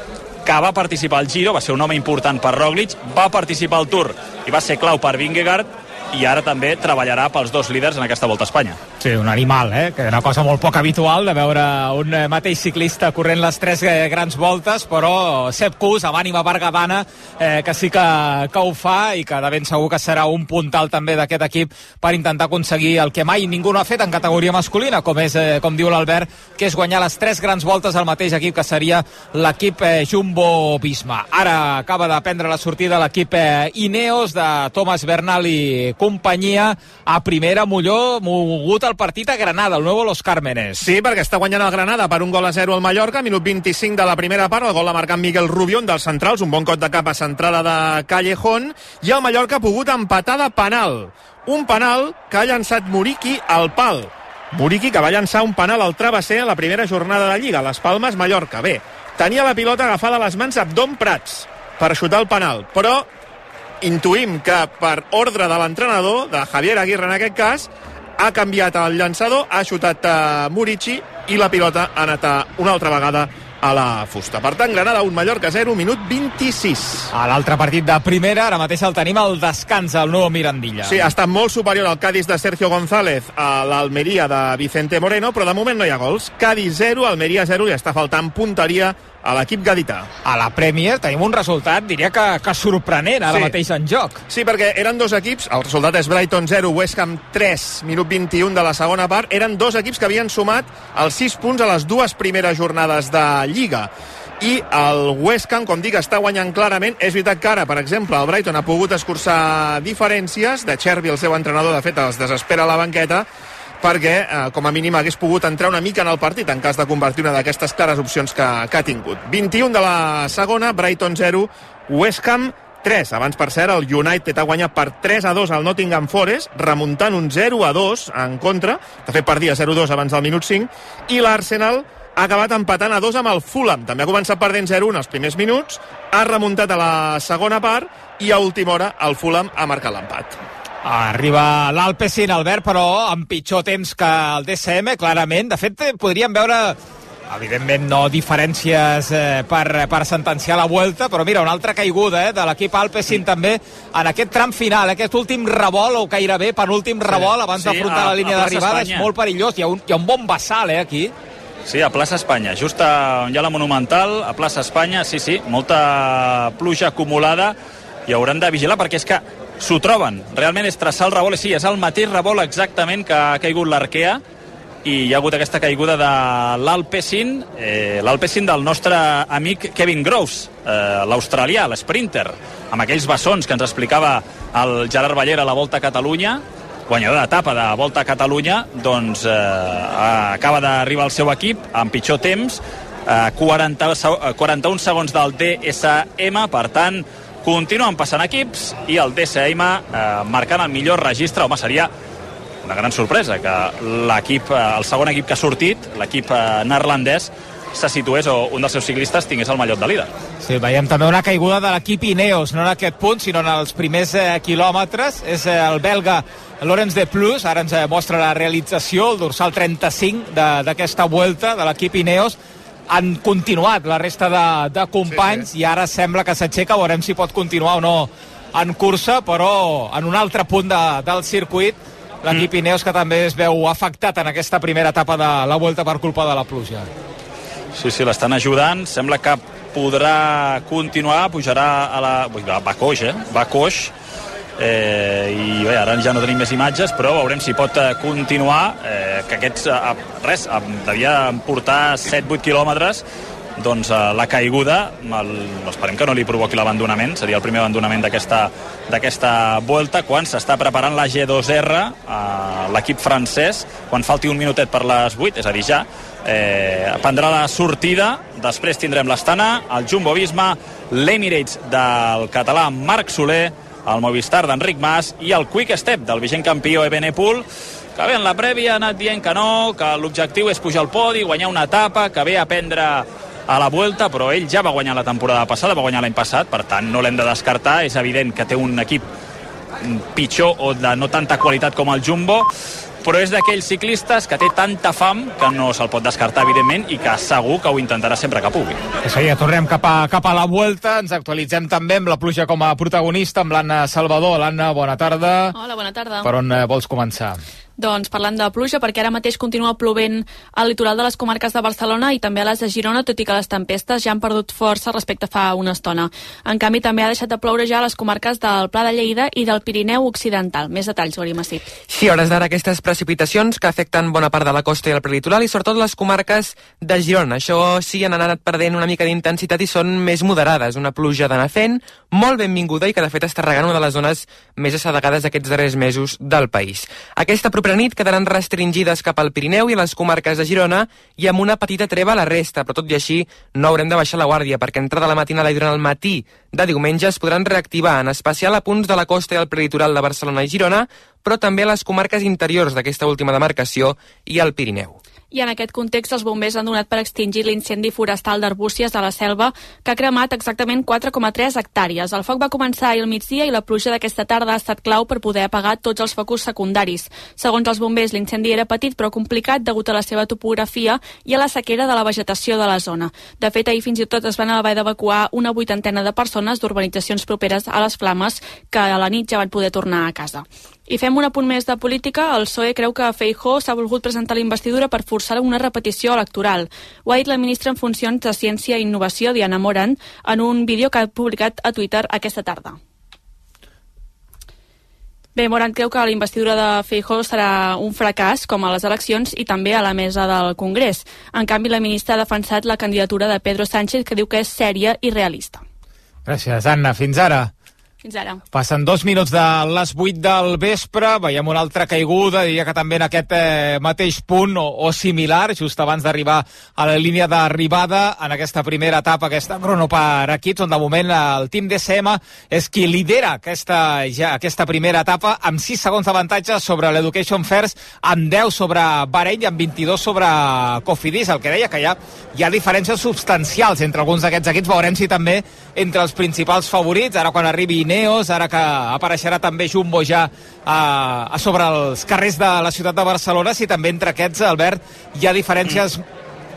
que va participar al Giro, va ser un home important per Roglic, va participar al Tour i va ser clau per Vingegaard, i ara també treballarà pels dos líders en aquesta Volta a Espanya. Sí, un animal, eh? que és una cosa molt poc habitual de veure un eh, mateix ciclista corrent les tres eh, grans voltes, però Sepp Kuss, amb ànima bergadana, eh, que sí que, que ho fa i que de ben segur que serà un puntal també d'aquest equip per intentar aconseguir el que mai ningú no ha fet en categoria masculina, com és, eh, com diu l'Albert, que és guanyar les tres grans voltes al mateix equip, que seria l'equip eh, Jumbo-Visma. Ara acaba de prendre la sortida l'equip eh, Ineos de Thomas Bernal i companyia a primera, Molló, mogut partit a Granada, el nou Los Cármenes. Sí, perquè està guanyant el Granada per un gol a 0 al Mallorca, minut 25 de la primera part, el gol l'ha marcat Miguel Rubión dels centrals, un bon cot de cap a centrada de Callejón, i el Mallorca ha pogut empatar de penal. Un penal que ha llançat Muriqui al pal. Muriqui que va llançar un penal al travesser a la primera jornada de Lliga, les Palmes, Mallorca. Bé, tenia la pilota agafada a les mans Abdom Prats per xutar el penal, però intuïm que per ordre de l'entrenador, de Javier Aguirre en aquest cas, ha canviat el llançador, ha xutat a Murici i la pilota ha anat a, una altra vegada a la fusta. Per tant, Granada 1, Mallorca 0, minut 26. A l'altre partit de primera, ara mateix el tenim al descans, el nou Mirandilla. Sí, ha estat molt superior al Cádiz de Sergio González a l'Almeria de Vicente Moreno, però de moment no hi ha gols. Cádiz 0, Almeria 0 i està faltant punteria a l'equip gadità. A la Premier tenim un resultat, diria que, que sorprenent ara Sí. mateix en joc. Sí, perquè eren dos equips, el resultat és Brighton 0, West Ham 3, minut 21 de la segona part, eren dos equips que havien sumat els 6 punts a les dues primeres jornades de Lliga i el West Ham, com dic, està guanyant clarament. És veritat que ara, per exemple, el Brighton ha pogut escurçar diferències. De Cherby, el seu entrenador, de fet, els desespera a la banqueta perquè, eh, com a mínim, hagués pogut entrar una mica en el partit en cas de convertir una d'aquestes clares opcions que, que ha tingut. 21 de la segona, Brighton 0, West Ham 3. Abans, per cert, el United ha guanyat per 3 a 2 al Nottingham Forest, remuntant un 0 a 2 en contra. De fet, perdia 0-2 abans del minut 5. I l'Arsenal ha acabat empatant a 2 amb el Fulham. També ha començat perdent 0-1 els primers minuts, ha remuntat a la segona part i a última hora el Fulham ha marcat l'empat. Arriba l'Alpecin, Albert, però amb pitjor temps que el DCM, clarament. De fet, eh, podríem veure evidentment no diferències eh, per, per sentenciar la Vuelta, però mira, una altra caiguda eh, de l'equip Alpecin també en aquest tram final, aquest últim revolt o gairebé penúltim revolt abans Sí, d'afrontar la línia d'arribada, és molt perillós, hi ha un, hi ha un bon vessal eh, aquí. Sí, a plaça Espanya, just a, on hi ha la Monumental, a plaça Espanya, sí, sí, molta pluja acumulada. I hauran de vigilar perquè és que s'ho troben. Realment és traçar el revolt, i sí, és el mateix revolt exactament que ha caigut l'Arquea i hi ha hagut aquesta caiguda de l'Alpecin, eh, l'Alpecin del nostre amic Kevin Groves, eh, l'australià, l'sprinter, amb aquells bessons que ens explicava el Gerard Ballera a la Volta a Catalunya, guanyador d'etapa de Volta a Catalunya, doncs eh, acaba d'arribar al seu equip amb pitjor temps, eh, 40, se- eh, 41 segons del DSM, per tant, continuen passant equips i el DSM eh, marcant el millor registre, home, seria una gran sorpresa que l'equip, eh, el segon equip que ha sortit, l'equip eh, neerlandès, se situés o un dels seus ciclistes tingués el mallot de líder. Sí, veiem també una caiguda de l'equip Ineos, no en aquest punt, sinó en els primers eh, quilòmetres. És eh, el belga Lorenz de Plus, ara ens eh, mostra la realització, el dorsal 35 de- d'aquesta vuelta de l'equip Ineos. Han continuat la resta de, de companys sí, sí. i ara sembla que s'aixeca, veurem si pot continuar o no en cursa, però en un altre punt de, del circuit l'equip mm. Ineos que també es veu afectat en aquesta primera etapa de la Vuelta per culpa de la pluja. Sí, sí, l'estan ajudant. Sembla que podrà continuar, pujarà a la... Va coix, eh? Va coix, eh, i bé, ara ja no tenim més imatges però veurem si pot eh, continuar eh, que aquests, eh, res, devia portar 7-8 quilòmetres doncs eh, la caiguda el, esperem que no li provoqui l'abandonament seria el primer abandonament d'aquesta volta quan s'està preparant la G2R eh, l'equip francès quan falti un minutet per les 8 és a dir ja eh, prendrà la sortida després tindrem l'Estana, el Jumbo Visma l'Emirates del català Marc Soler el Movistar d'Enric Mas i el Quick Step del vigent campió Ebenepul que bé, en la prèvia ha anat dient que no, que l'objectiu és pujar al podi, guanyar una etapa, que ve a prendre a la Vuelta, però ell ja va guanyar la temporada passada, va guanyar l'any passat, per tant no l'hem de descartar, és evident que té un equip pitjor o de no tanta qualitat com el Jumbo, però és d'aquells ciclistes que té tanta fam que no se'l pot descartar, evidentment, i que segur que ho intentarà sempre que pugui. Això ja tornem cap a, cap a la Vuelta, ens actualitzem també amb la pluja com a protagonista, amb l'Anna Salvador. L'Anna, bona tarda. Hola, bona tarda. Per on eh, vols començar? Doncs parlant de pluja, perquè ara mateix continua plovent al litoral de les comarques de Barcelona i també a les de Girona, tot i que les tempestes ja han perdut força respecte fa una estona. En canvi, també ha deixat de ploure ja a les comarques del Pla de Lleida i del Pirineu Occidental. Més detalls, Gori Massip. Sí, hores d'ara aquestes precipitacions que afecten bona part de la costa i el prelitoral i sobretot les comarques de Girona. Això sí, han anat perdent una mica d'intensitat i són més moderades. Una pluja d'anar fent, molt benvinguda i que de fet està regant una de les zones més assedegades d'aquests darrers mesos del país. Aquesta propera nit quedaran restringides cap al Pirineu i a les comarques de Girona i amb una petita treva a la resta, però tot i així no haurem de baixar la guàrdia perquè entrada la matinada i durant el matí de diumenge es podran reactivar, en especial a punts de la costa i el prelitoral de Barcelona i Girona, però també a les comarques interiors d'aquesta última demarcació i al Pirineu i en aquest context els bombers han donat per extingir l'incendi forestal d'arbúcies de la selva que ha cremat exactament 4,3 hectàrees. El foc va començar ahir al migdia i la pluja d'aquesta tarda ha estat clau per poder apagar tots els focus secundaris. Segons els bombers, l'incendi era petit però complicat degut a la seva topografia i a la sequera de la vegetació de la zona. De fet, ahir fins i tot es van haver d'evacuar una vuitantena de persones d'urbanitzacions properes a les flames que a la nit ja van poder tornar a casa. I fem un apunt més de política. El PSOE creu que Feijó s'ha volgut presentar la investidura per forçar una repetició electoral. Ho ha dit la ministra en funcions de Ciència i Innovació, Diana Moran, en un vídeo que ha publicat a Twitter aquesta tarda. Bé, Moran creu que la investidura de Feijó serà un fracàs, com a les eleccions, i també a la mesa del Congrés. En canvi, la ministra ha defensat la candidatura de Pedro Sánchez, que diu que és sèria i realista. Gràcies, Anna. Fins ara. Fins ara. Passen dos minuts de les 8 del vespre, veiem una altra caiguda, diria que també en aquest eh, mateix punt o, o similar, just abans d'arribar a la línia d'arribada en aquesta primera etapa, aquesta crono per equips, on de moment el team DCM és qui lidera aquesta, ja, aquesta primera etapa amb 6 segons d'avantatge sobre l'Education First, amb 10 sobre Bahrein i amb 22 sobre Cofidis, el que deia que hi ha, hi ha diferències substancials entre alguns d'aquests equips, veurem si també entre els principals favorits, ara quan arribi Ineos, ara que apareixerà també Jumbo ja a, a sobre els carrers de la ciutat de Barcelona, si també entre aquests, Albert, hi ha diferències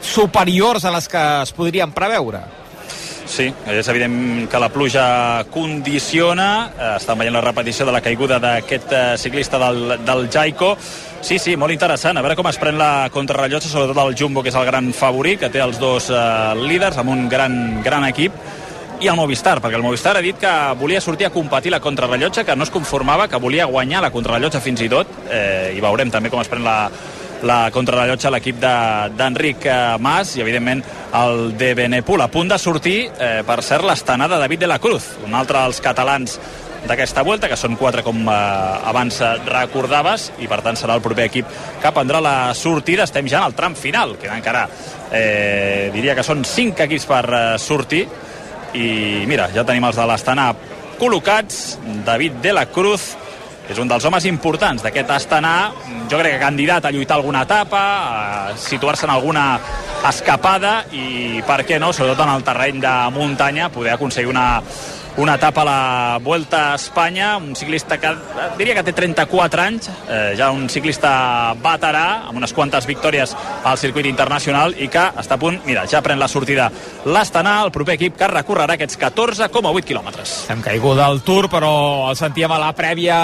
superiors a les que es podrien preveure. Sí, és evident que la pluja condiciona. Eh, estan veient la repetició de la caiguda d'aquest eh, ciclista del, del Jaico. Sí, sí, molt interessant. A veure com es pren la contrarrellotge, sobretot el Jumbo, que és el gran favorit, que té els dos eh, líders amb un gran, gran equip i el Movistar, perquè el Movistar ha dit que volia sortir a competir la contrarrellotge, que no es conformava, que volia guanyar la contrarrellotge fins i tot, eh, i veurem també com es pren la, la contrarrellotge l'equip d'Enric de, eh, Mas i, evidentment, el de Benepul. A punt de sortir, eh, per cert, l'estanada David de la Cruz, un altre dels catalans d'aquesta volta, que són quatre com eh, abans recordaves, i per tant serà el proper equip que prendrà la sortida. Estem ja en el tram final, que encara eh, diria que són cinc equips per eh, sortir, i mira, ja tenim els de l'Astana col·locats, David de la Cruz és un dels homes importants d'aquest Astana, jo crec que candidat a lluitar alguna etapa, a situar-se en alguna escapada i per què no, sobretot en el terreny de muntanya, poder aconseguir una una etapa a la Vuelta a Espanya, un ciclista que diria que té 34 anys, eh, ja un ciclista veterà, amb unes quantes victòries al circuit internacional i que està a punt, mira, ja pren la sortida l'Astana, el proper equip que recorrerà aquests 14,8 quilòmetres. Hem caigut del Tour, però el sentíem a la prèvia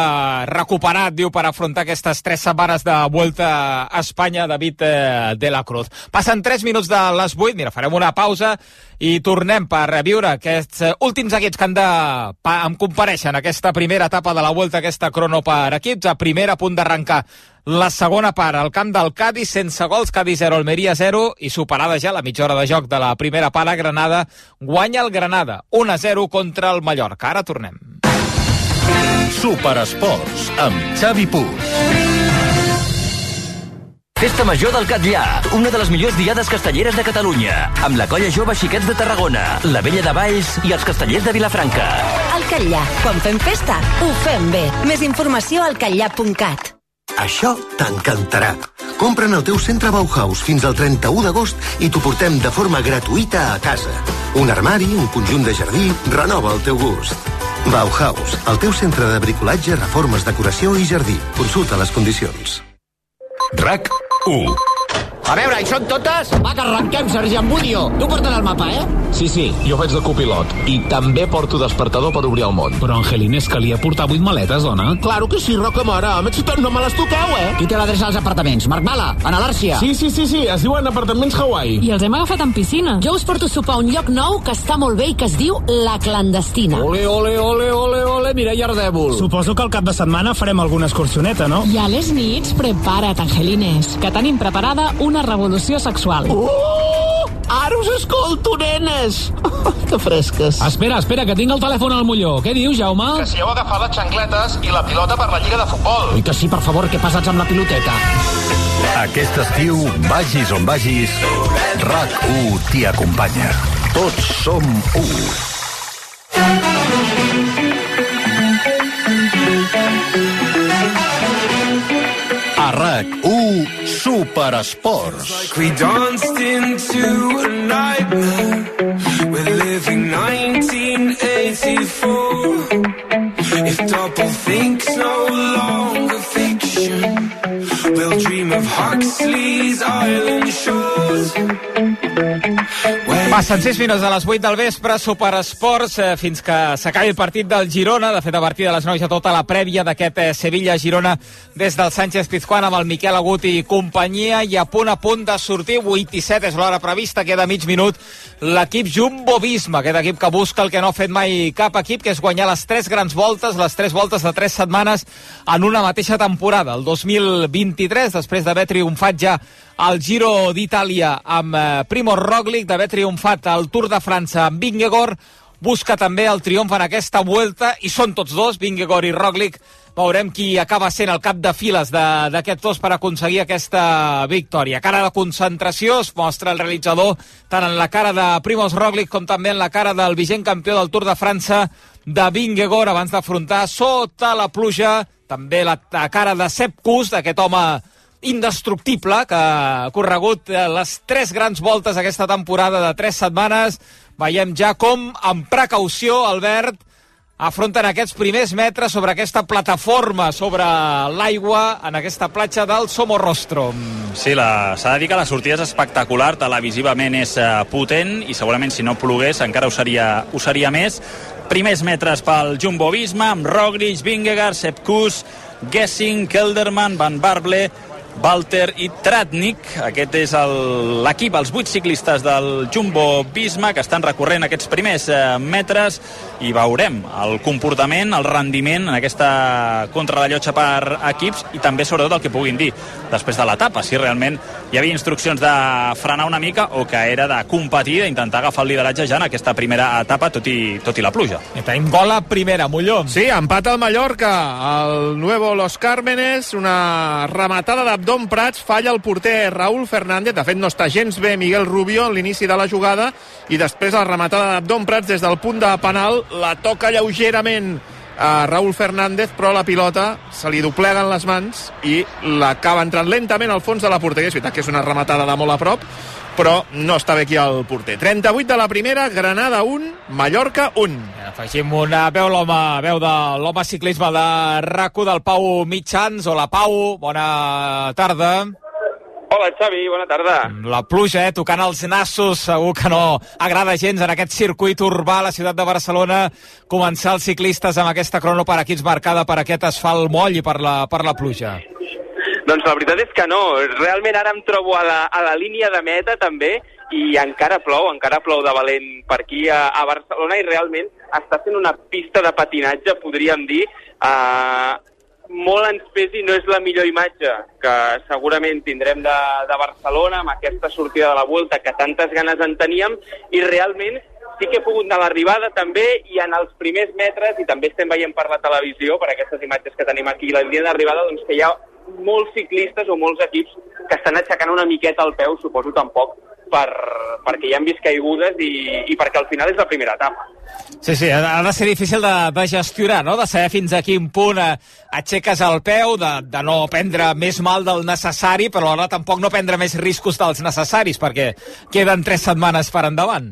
recuperat, diu, per afrontar aquestes tres setmanes de Vuelta a Espanya, David eh, de la Cruz. Passen 3 minuts de les 8, mira, farem una pausa i tornem per viure aquests eh, últims equips que han de em compareixen en aquesta primera etapa de la Vuelta, aquesta crono per equips, a primera punt d'arrencar la segona part al camp del Cádiz, sense gols, Cádiz 0, Almeria 0, i superada ja la mitja hora de joc de la primera part a Granada, guanya el Granada, 1-0 contra el Mallorca. Ara tornem. Superesports, amb Xavi Puig. Festa Major del Catllà, una de les millors diades castelleres de Catalunya, amb la colla jove Xiquets de Tarragona, la vella de Valls i els castellers de Vilafranca. El Catllà, quan fem festa, ho fem bé. Més informació al catllà.cat. Això t'encantarà. Compra'n al teu centre Bauhaus fins al 31 d'agost i t'ho portem de forma gratuïta a casa. Un armari, un conjunt de jardí, renova el teu gust. Bauhaus, el teu centre de bricolatge, reformes, decoració i jardí. Consulta les condicions. RAC 1. A veure, hi són totes? Va, que arrenquem, Sergi Ambudio. Tu portes el mapa, eh? Sí, sí, jo faig de copilot. I també porto despertador per obrir el món. Però, Angelines, calia portar vuit maletes, dona. Claro que sí, Roca Mare. No me les toqueu, eh? Qui té l'adreça als apartaments? Marc Mala, Ana l'Àrcia. Sí, sí, sí, sí, es diuen apartaments Hawaii. I els hem agafat en piscina. Jo us porto a sopar a un lloc nou que està molt bé i que es diu La Clandestina. Ole, ole, ole, ole, ole, mira, Ardèvol. Suposo que el cap de setmana farem alguna excursioneta, no? I a les nits, prepara't, Angelines, que tenim preparada una revolució sexual. Uh! Ara us escolto, nenes! que fresques. Espera, espera, que tinc el telèfon al molló. Què dius, Jaume? Que si heu agafat les xancletes i la pilota per la Lliga de Futbol. I que sí, per favor, que passats amb la piloteta. Aquest estiu, vagis on vagis, RAC1 t'hi acompanya. Tots som u. A RAC1 Like we danced into a nightmare. We're living 1984. If double think's no longer fiction, we'll dream of Huxley's island shores. Passen 6 minuts a les 8 del vespre, Superesports, eh, fins que s'acabi el partit del Girona. De fet, a partir de les 9 ja tota la prèvia d'aquest eh, Sevilla-Girona des del Sánchez Pizjuán amb el Miquel Agut i companyia i a punt a punt de sortir 8 i 7 és l'hora prevista, queda mig minut l'equip Jumbo-Visma, aquest equip que busca el que no ha fet mai cap equip, que és guanyar les 3 grans voltes, les 3 voltes de 3 setmanes en una mateixa temporada. El 2023, després d'haver triomfat ja al Giro d'Itàlia amb eh, Primo Roglic, d'haver triomfat al Tour de França amb Vingegaard, busca també el triomf en aquesta vuelta, i són tots dos, Vingegaard i Roglic, veurem qui acaba sent el cap de files d'aquests dos per aconseguir aquesta victòria. Cara de concentració es mostra el realitzador tant en la cara de Primoz Roglic com també en la cara del vigent campió del Tour de França de Vingegaard abans d'afrontar sota la pluja també la, cara de Sepp Kuss, d'aquest home indestructible que ha corregut eh, les tres grans voltes aquesta temporada de tres setmanes. Veiem ja com, amb precaució, Albert, afronten aquests primers metres sobre aquesta plataforma, sobre l'aigua, en aquesta platja del Somorrostro. Sí, s'ha de dir que la sortida és espectacular, televisivament és eh, potent i segurament si no plogués encara ho seria, ho seria més. Primers metres pel Jumbo Visma amb Roglic, Vingegaard, Sepp Kuss, Gessing, Kelderman, Van Barble, Walter i Tratnik. Aquest és el- l'equip, els vuit ciclistes del Jumbo Visma que estan recorrent aquests primers eh, metres i veurem el comportament, el rendiment en aquesta contrarrellotge per equips i també sobretot el que puguin dir després de l'etapa, si realment hi havia instruccions de frenar una mica o que era de competir, d'intentar agafar el lideratge ja en aquesta primera etapa, tot i, tot i la pluja. I tenim gol a primera, Molló. Sí, empat al Mallorca, el Nuevo Los Cármenes, una rematada d'Abdon Prats, falla el porter Raúl Fernández, de fet no està gens bé Miguel Rubio en l'inici de la jugada, i després la rematada d'Abdon Prats des del punt de penal, la toca lleugerament a Raúl Fernández, però la pilota se li dobleguen les mans i l'acaba entrant lentament al fons de la porteria. És veritat que és una rematada de molt a prop, però no està bé aquí el porter. 38 de la primera, Granada 1, Mallorca 1. Afegim una veu l'home, veu de l'home ciclisme de rac del Pau Mitjans. Hola, Pau, bona tarda. Hola, Xavi, bona tarda. La pluja, eh, tocant els nassos, segur que no agrada gens en aquest circuit urbà a la ciutat de Barcelona començar els ciclistes amb aquesta crono per equips marcada per aquest asfalt moll i per la, per la pluja. Doncs la veritat és que no. Realment ara em trobo a la, a la línia de meta també i encara plou, encara plou de valent per aquí a, a Barcelona i realment està sent una pista de patinatge, podríem dir, eh, molt ens pesi no és la millor imatge que segurament tindrem de, de Barcelona amb aquesta sortida de la Volta que tantes ganes en teníem i realment sí que he pogut anar a l'arribada també i en els primers metres, i també estem veient per la televisió, per aquestes imatges que tenim aquí, la línia d'arribada, doncs que hi ha molts ciclistes o molts equips que estan aixecant una miqueta el peu, suposo tampoc, per, perquè hi han vist caigudes i, i perquè al final és la primera etapa. Sí, sí, ha de ser difícil de, de gestionar, no? de saber fins a quin punt eh, aixeques el peu, de, de no prendre més mal del necessari, però alhora tampoc no prendre més riscos dels necessaris, perquè queden tres setmanes per endavant.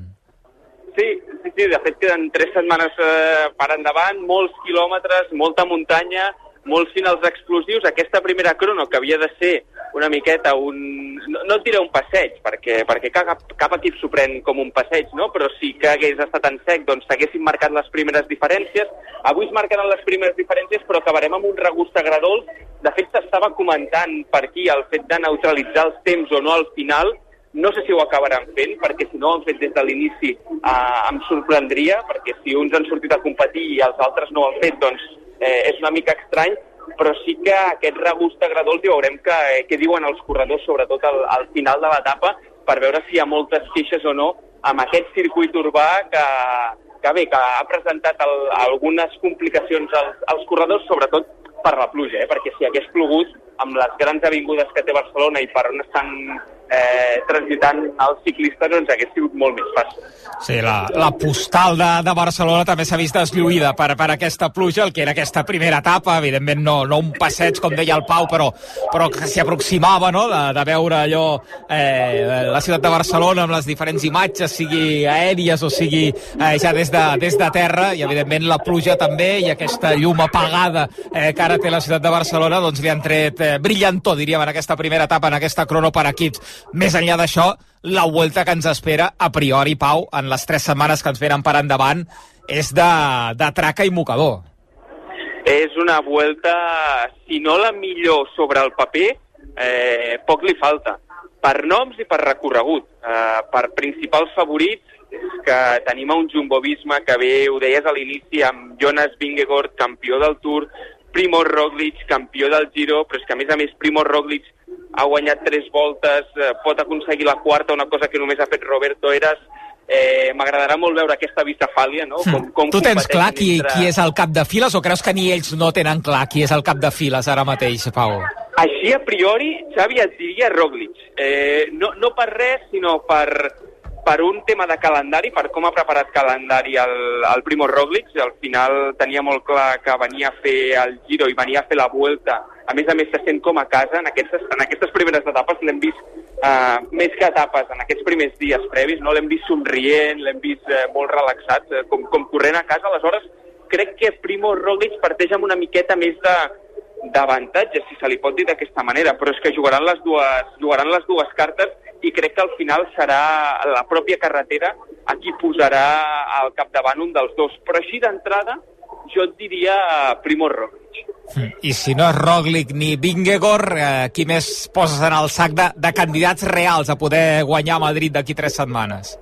Sí, sí, sí, de fet queden tres setmanes eh, per endavant, molts quilòmetres, molta muntanya, molts finals explosius. Aquesta primera crono, que havia de ser una miqueta un... No, no et diré un passeig, perquè, perquè cap, cap equip s'ho pren com un passeig, no? però si que hagués estat en sec, doncs s'haguessin marcat les primeres diferències. Avui es marcaran les primeres diferències, però acabarem amb un regust agradol. De fet, s'estava comentant per aquí el fet de neutralitzar els temps o no al final, no sé si ho acabaran fent, perquè si no ho han fet des de l'inici eh, em sorprendria, perquè si uns han sortit a competir i els altres no ho han fet, doncs eh, és una mica estrany, però sí que aquest regust agradós i veurem que, eh, què diuen els corredors, sobretot al, al final de l'etapa, per veure si hi ha moltes queixes o no amb aquest circuit urbà que, que bé, que ha presentat el, algunes complicacions als, als corredors, sobretot per la pluja, eh? perquè si hagués plogut amb les grans avingudes que té Barcelona i per on estan eh, transitant els ciclistes, doncs hagués sigut molt més fàcil. Sí, la, la postal de, de Barcelona també s'ha vist deslluïda per, per aquesta pluja, el que era aquesta primera etapa, evidentment no, no un passeig, com deia el Pau, però, però que s'hi aproximava, no?, de, de veure allò, eh, la ciutat de Barcelona amb les diferents imatges, sigui aèries o sigui eh, ja des de, des de terra, i evidentment la pluja també, i aquesta llum apagada eh, que ara té la ciutat de Barcelona, doncs li han tret eh, brillantor, diríem, en aquesta primera etapa, en aquesta crono per equips. Més enllà d'això, la vuelta que ens espera, a priori, Pau, en les tres setmanes que ens venen per endavant, és de, de traca i mocador. És una vuelta, si no la millor sobre el paper, eh, poc li falta. Per noms i per recorregut. Eh, per principals favorits, que tenim un Jumbo Visma que ve, ho deies a l'inici, amb Jonas Vingegaard, campió del Tour, Primo Roglic, campió del Giro, però és que a més a més Primo Roglic ha guanyat tres voltes, eh, pot aconseguir la quarta, una cosa que només ha fet Roberto Eras. Eh, M'agradarà molt veure aquesta bicefàlia, no? Com, com tu tens clar qui, entre... qui és el cap de files o creus que ni ells no tenen clar qui és el cap de files ara mateix, Pau? Així, a priori, Xavi, et diria Roglic. Eh, no, no per res, sinó per, per un tema de calendari, per com ha preparat calendari el, el Primo Roglic. Al final tenia molt clar que venia a fer el Giro i venia a fer la Vuelta. A més a més, se sent com a casa. En aquestes, en aquestes primeres etapes l'hem vist uh, més que etapes en aquests primers dies previs. no L'hem vist somrient, l'hem vist uh, molt relaxat, uh, com, com corrent a casa. Aleshores, crec que Primo Roglic parteix amb una miqueta més de d'avantatge, si se li pot dir d'aquesta manera, però és que jugaran les dues, jugaran les dues cartes i crec que al final serà la pròpia carretera a qui posarà al capdavant un dels dos. Però així d'entrada, jo et diria Primo Roglic. I si no és Roglic ni Vingegaard, eh, qui més poses en el sac de, de candidats reals a poder guanyar Madrid d'aquí tres setmanes?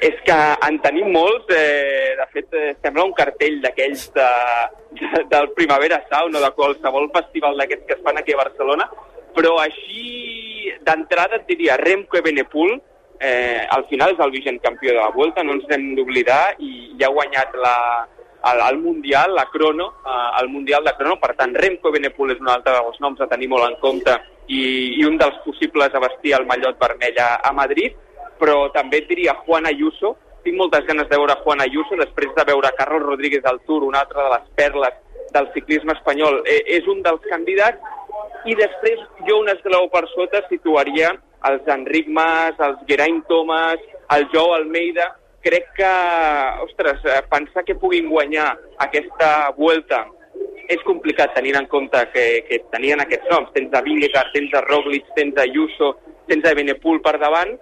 És que en tenim molts, eh, de fet eh, sembla un cartell d'aquells de, de, del Primavera Sound o de qualsevol festival d'aquests que es fan aquí a Barcelona, però així d'entrada et diria Remco Evenepoel, eh, al final és el vigent campió de la Vuelta, no ens hem d'oblidar, i ja ha guanyat la, el, el Mundial, la Crono, eh, el Mundial de Crono, per tant Remco Evenepoel és un altre dels noms a tenir molt en compte i, i un dels possibles a vestir el mallot vermell a, a Madrid, però també et diria Juan Ayuso. Tinc moltes ganes de veure Juan Ayuso després de veure Carlos Rodríguez al Tour, una altra de les perles del ciclisme espanyol. Eh, és un dels candidats i després jo un esglaó per sota situaria els Enric Mas, els Geraint Thomas, el Joe Almeida. Crec que, ostres, eh, pensar que puguin guanyar aquesta vuelta és complicat tenint en compte que, que tenien aquests noms. Tens a Vingegaard, tens a Roglic, tens a Ayuso, tens a Benepul per davant,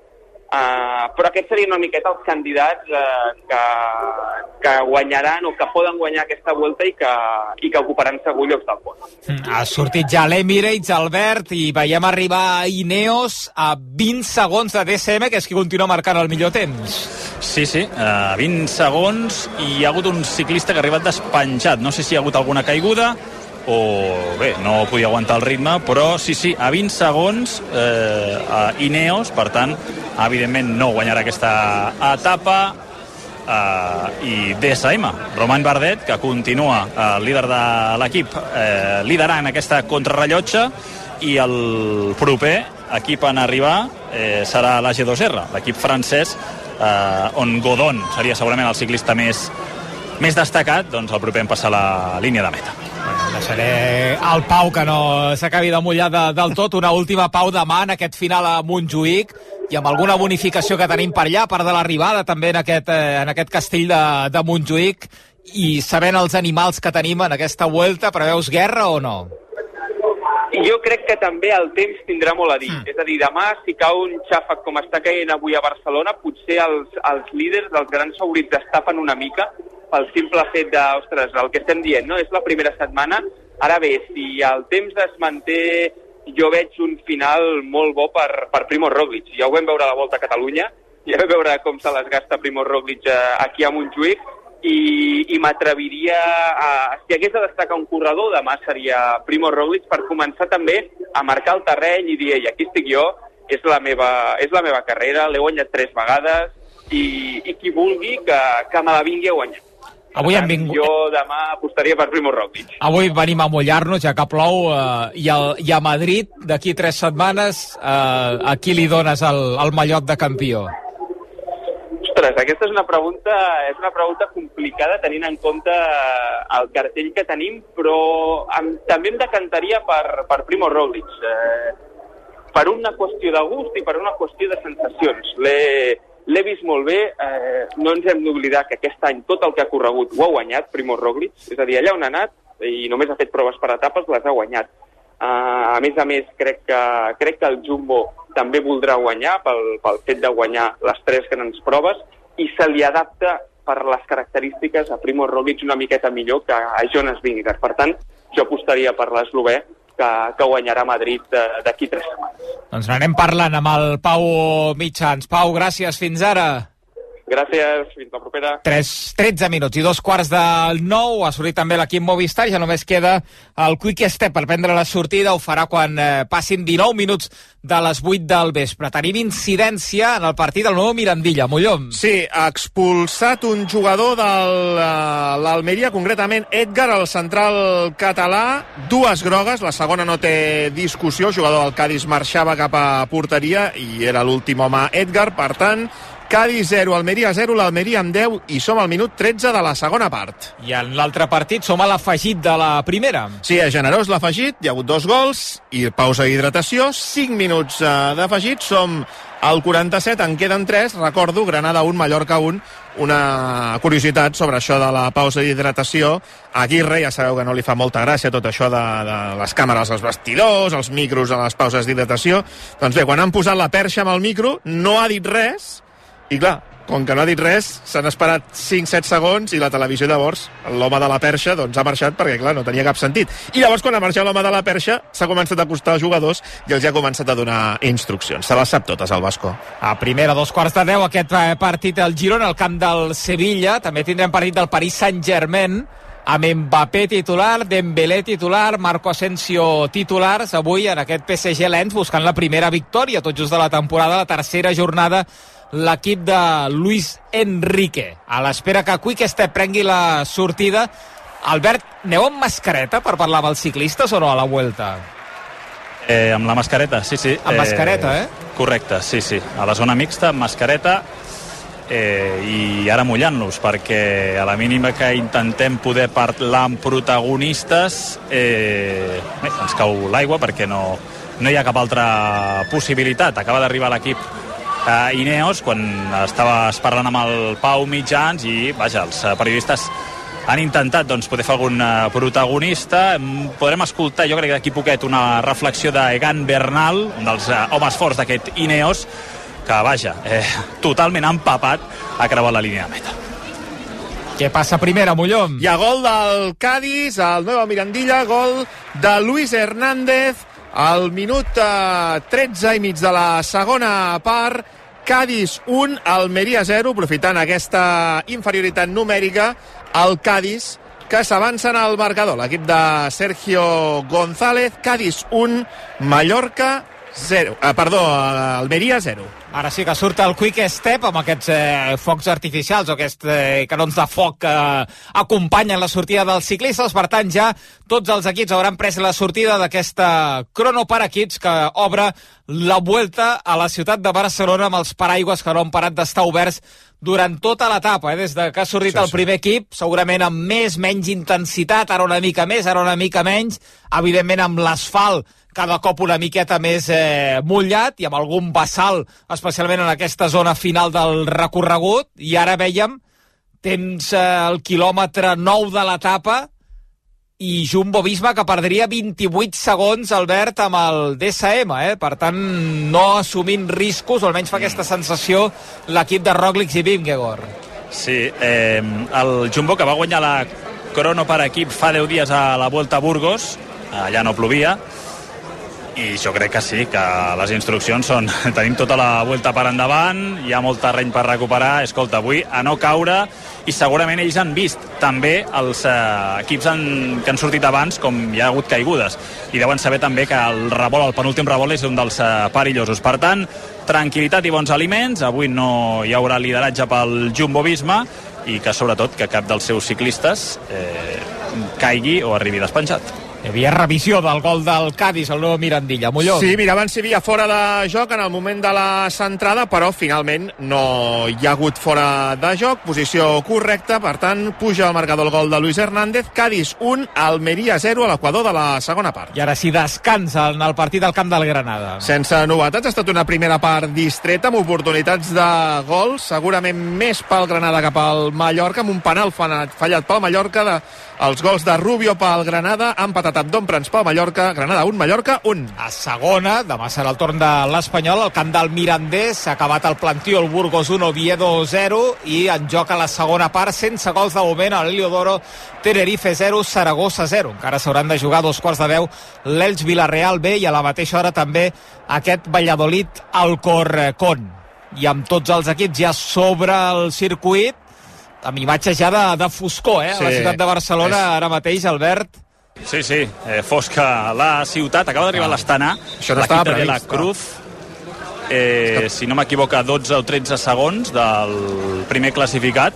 Uh, però aquests serien una miqueta els candidats uh, que, que guanyaran o que poden guanyar aquesta volta i que, i que ocuparan segur llocs del pont. Ha sortit ja l'Emirates, Albert, i veiem arribar Ineos a 20 segons de DSM, que és qui continua marcant el millor temps. Sí, sí, uh, 20 segons i hi ha hagut un ciclista que ha arribat despenjat. No sé si hi ha hagut alguna caiguda o bé, no podia aguantar el ritme, però sí, sí, a 20 segons eh, a Ineos, per tant, evidentment no guanyarà aquesta etapa eh, i DSM, Romain Bardet, que continua eh, líder de l'equip, eh, liderant aquesta contrarrellotge i el proper equip en arribar eh, serà la G2R, l'equip francès, eh, on Godon seria segurament el ciclista més, més destacat, doncs el proper en passar la línia de meta. Deixaré el Pau que no s'acabi de mullar de, del tot. Una última Pau demà en aquest final a Montjuïc i amb alguna bonificació que tenim per allà, a part de l'arribada també en aquest, eh, en aquest castell de, de Montjuïc i sabent els animals que tenim en aquesta vuelta, preveus guerra o no? Jo crec que també el temps tindrà molt a dir. Mm. És a dir, demà, si cau un xàfec com està caient avui a Barcelona, potser els, els líders dels grans favorits es tapen una mica pel simple fet de, ostres, el que estem dient, no? És la primera setmana. Ara bé, si el temps es manté, jo veig un final molt bo per, per Primo Roglic. Ja ho vam veure a la Volta a Catalunya, ja vam veure com se les gasta Primo Roglic eh, aquí a Montjuïc, i, i m'atreviria a... Si hagués de destacar un corredor, demà seria Primo Roglic per començar també a marcar el terreny i dir, ei, aquí estic jo, és la meva, és la meva carrera, l'he guanyat tres vegades i, i qui vulgui que, que me la vingui a guanyar. Avui hem vingut... Jo demà apostaria per Primo Roglic. Avui venim a mullar-nos, ja que plou, eh, i, el, i a Madrid, d'aquí tres setmanes, eh, a qui li dones el, el mallot de campió? Ostres, aquesta és una pregunta, és una pregunta complicada tenint en compte el cartell que tenim, però em, també em decantaria per, per Primo Roglic. Eh, per una qüestió de gust i per una qüestió de sensacions. L'he l'he vist molt bé, eh, no ens hem d'oblidar que aquest any tot el que ha corregut ho ha guanyat Primo Roglic, és a dir, allà on ha anat i només ha fet proves per etapes, les ha guanyat. Uh, a més a més, crec que, crec que el Jumbo també voldrà guanyar pel, pel fet de guanyar les tres grans proves i se li adapta per les característiques a Primo Roglic una miqueta millor que a Jonas Vingegaard. Per tant, jo apostaria per l'eslovè que, que guanyarà Madrid eh, d'aquí tres setmanes. Doncs n'anem parlant amb el Pau Mitjans. Pau, gràcies, fins ara. Gràcies, fins la propera. 3, 13 minuts i dos quarts del 9. Ha sortit també l'equip Movistar. Ja només queda el quick step per prendre la sortida. Ho farà quan eh, passin 19 minuts de les 8 del vespre. Tenim incidència en el partit del nou Mirandilla. Mollom. Sí, ha expulsat un jugador de l'Almeria, concretament Edgar, el central català. Dues grogues, la segona no té discussió. El jugador del Cádiz marxava cap a porteria i era l'últim home Edgar. Per tant, Cádiz 0, Almeria 0, l'Almeria amb 10 i som al minut 13 de la segona part. I en l'altre partit som a l'afegit de la primera. Sí, és generós l'afegit, hi ha hagut dos gols i pausa d'hidratació, 5 minuts eh, d'afegit, som al 47, en queden 3, recordo, Granada 1, Mallorca 1, una curiositat sobre això de la pausa d'hidratació. Aguirre, ja sabeu que no li fa molta gràcia tot això de, de les càmeres als vestidors, els micros a les pauses d'hidratació. Doncs bé, quan han posat la perxa amb el micro, no ha dit res, i clar, com que no ha dit res, s'han esperat 5-7 segons i la televisió llavors, l'home de la perxa, doncs ha marxat perquè, clar, no tenia cap sentit. I llavors, quan ha marxat l'home de la perxa, s'ha començat a acostar als jugadors i els ha començat a donar instruccions. Se les sap totes, el Vasco. A primera, dos quarts de deu, aquest eh, partit al Girona, al camp del Sevilla. També tindrem partit del Paris Saint-Germain amb Mbappé titular, Dembélé titular, Marco Asensio titulars, avui en aquest PSG Lens buscant la primera victòria, tot just de la temporada, la tercera jornada l'equip de Luis Enrique. A l'espera que Quick Step prengui la sortida. Albert, aneu amb mascareta per parlar amb els ciclistes o no a la Vuelta? Eh, amb la mascareta, sí, sí. Amb mascareta, eh? Correcte, sí, sí. A la zona mixta, amb mascareta, eh, i ara mullant-los perquè a la mínima que intentem poder parlar amb protagonistes eh, bé, ens cau l'aigua perquè no, no hi ha cap altra possibilitat acaba d'arribar l'equip eh, Ineos quan estaves parlant amb el Pau Mitjans i vaja, els eh, periodistes han intentat doncs, poder fer algun eh, protagonista. Podrem escoltar, jo crec que d'aquí poquet, una reflexió d'Egan Bernal, un dels eh, homes forts d'aquest Ineos, que vaja, eh, totalment empapat, ha creuat la línia de meta. Què passa primera, Molló? Hi ha gol del Cádiz, el Nueva Mirandilla, gol de Luis Hernández, al minut eh, 13 i mig de la segona part, Cádiz 1, Almeria 0, aprofitant aquesta inferioritat numèrica, el Cádiz que s'avancen al marcador. L'equip de Sergio González, Cádiz 1, Mallorca 0. Eh, perdó, Almeria 0. Ara sí que surt el Quick Step amb aquests eh, focs artificials o aquests eh, canons de foc que acompanyen la sortida dels ciclistes. Per tant, ja tots els equips hauran pres la sortida d'aquesta crono per equips que obre la vuelta a la ciutat de Barcelona amb els paraigües que no han parat d'estar oberts durant tota l'etapa, eh? des de que ha sortit sí, el primer equip, segurament amb més, menys intensitat, ara una mica més, ara una mica menys, evidentment amb l'asfalt cada cop una miqueta més eh, mullat i amb algun vessal, especialment en aquesta zona final del recorregut, i ara veiem temps eh, el quilòmetre 9 de l'etapa i Jumbo Visma que perdria 28 segons Albert amb el DSM, eh? per tant no assumint riscos, o almenys fa aquesta sensació l'equip de Roglic i Vingegaard. Sí, eh, el Jumbo que va guanyar la crono per equip fa 10 dies a la Volta a Burgos, allà no plovia, i jo crec que sí, que les instruccions són <laughs> tenim tota la volta per endavant, hi ha molt terreny per recuperar, escolta, avui a no caure i segurament ells han vist també els eh, equips han, que han sortit abans com hi ha hagut caigudes i deuen saber també que el rebol, el penúltim rebol és un dels eh, perillosos. Per tant, tranquil·litat i bons aliments, avui no hi haurà lideratge pel Jumbo Visma i que sobretot que cap dels seus ciclistes eh, caigui o arribi despenjat. Hi havia revisió del gol del Cádiz, el nou Mirandilla. Molló. Sí, mira, abans hi havia fora de joc en el moment de la centrada, però finalment no hi ha hagut fora de joc, posició correcta, per tant, puja al marcador el gol de Luis Hernández, Cádiz 1, Almeria 0 a l'equador de la segona part. I ara sí, descansa en el partit del camp del Granada. Sense novetats, ha estat una primera part distreta, amb oportunitats de gol, segurament més pel Granada que pel Mallorca, amb un penal fallat pel Mallorca de els gols de Rubio pel Granada, ha empatat amb Domprans pel Mallorca, Granada 1, Mallorca 1. A segona, demà serà el torn de l'Espanyol, el camp del Mirandés, s'ha acabat el plantío, el Burgos 1, Oviedo 0, i en joc a la segona part, sense gols de moment, a l'Heliodoro, Tenerife 0, Saragossa 0. Encara s'hauran de jugar dos quarts de deu l'Elx Villarreal B i a la mateixa hora també aquest Valladolid Alcorcón. I amb tots els equips ja sobre el circuit, amb imatges ja de, de foscor, eh? Sí, a la ciutat de Barcelona, és... ara mateix, Albert. Sí, sí, eh, fosca la ciutat, acaba d'arribar ah. l'Estana, Això no l'equip de la Cruz, eh, si no m'equivoca, 12 o 13 segons del primer classificat,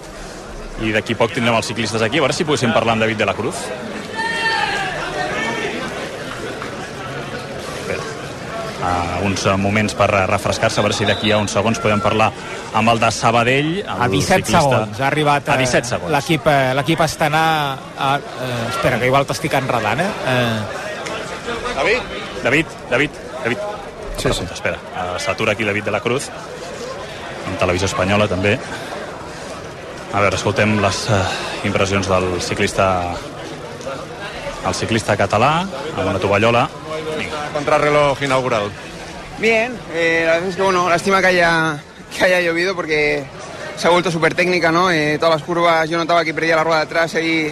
i d'aquí poc tindrem els ciclistes aquí, a veure si poguéssim parlar amb David de la Cruz. Uh, uns moments per refrescar-se, a veure si d'aquí a uns segons podem parlar amb el de Sabadell. El a 17 ciclista... segons ha arribat a 17 segons. l'equip eh, l'equip està anar a, uh, espera, que igual t'estic enredant eh? Uh... David? David, David, David sí, sí. espera, uh, s'atura aquí David de la Cruz en televisió espanyola també a veure, escoltem les uh, impressions del ciclista el ciclista català amb una tovallola Contrarreloj inaugural. Bien, eh, la verdad es que bueno, lástima que haya, que haya llovido porque se ha vuelto súper técnica, ¿no? Eh, todas las curvas yo notaba que perdía la rueda de atrás y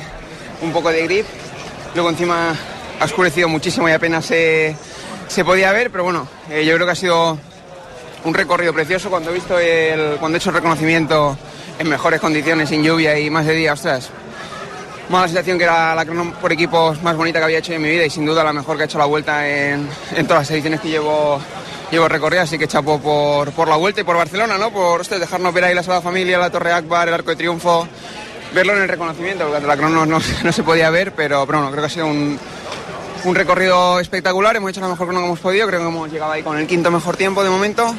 un poco de grip. Luego encima ha oscurecido muchísimo y apenas se, se podía ver, pero bueno, eh, yo creo que ha sido un recorrido precioso cuando he visto el, cuando he hecho el reconocimiento en mejores condiciones, sin lluvia y más de día, ostras, más la sensación que era la crono por equipos más bonita que había hecho en mi vida y sin duda la mejor que ha hecho la vuelta en, en todas las ediciones que llevo llevo recorrido, así que chapo por, por la vuelta y por Barcelona, ¿no? Por usted dejarnos ver ahí la Sagrada Familia, la Torre Akbar, el Arco de Triunfo, verlo en el reconocimiento, porque la crono no, <laughs> no, se podía ver, pero, pero bueno, creo que ha sido un, un recorrido espectacular, hemos hecho la mejor crono que hemos podido, creo que hemos llegado ahí con el quinto mejor tiempo de momento.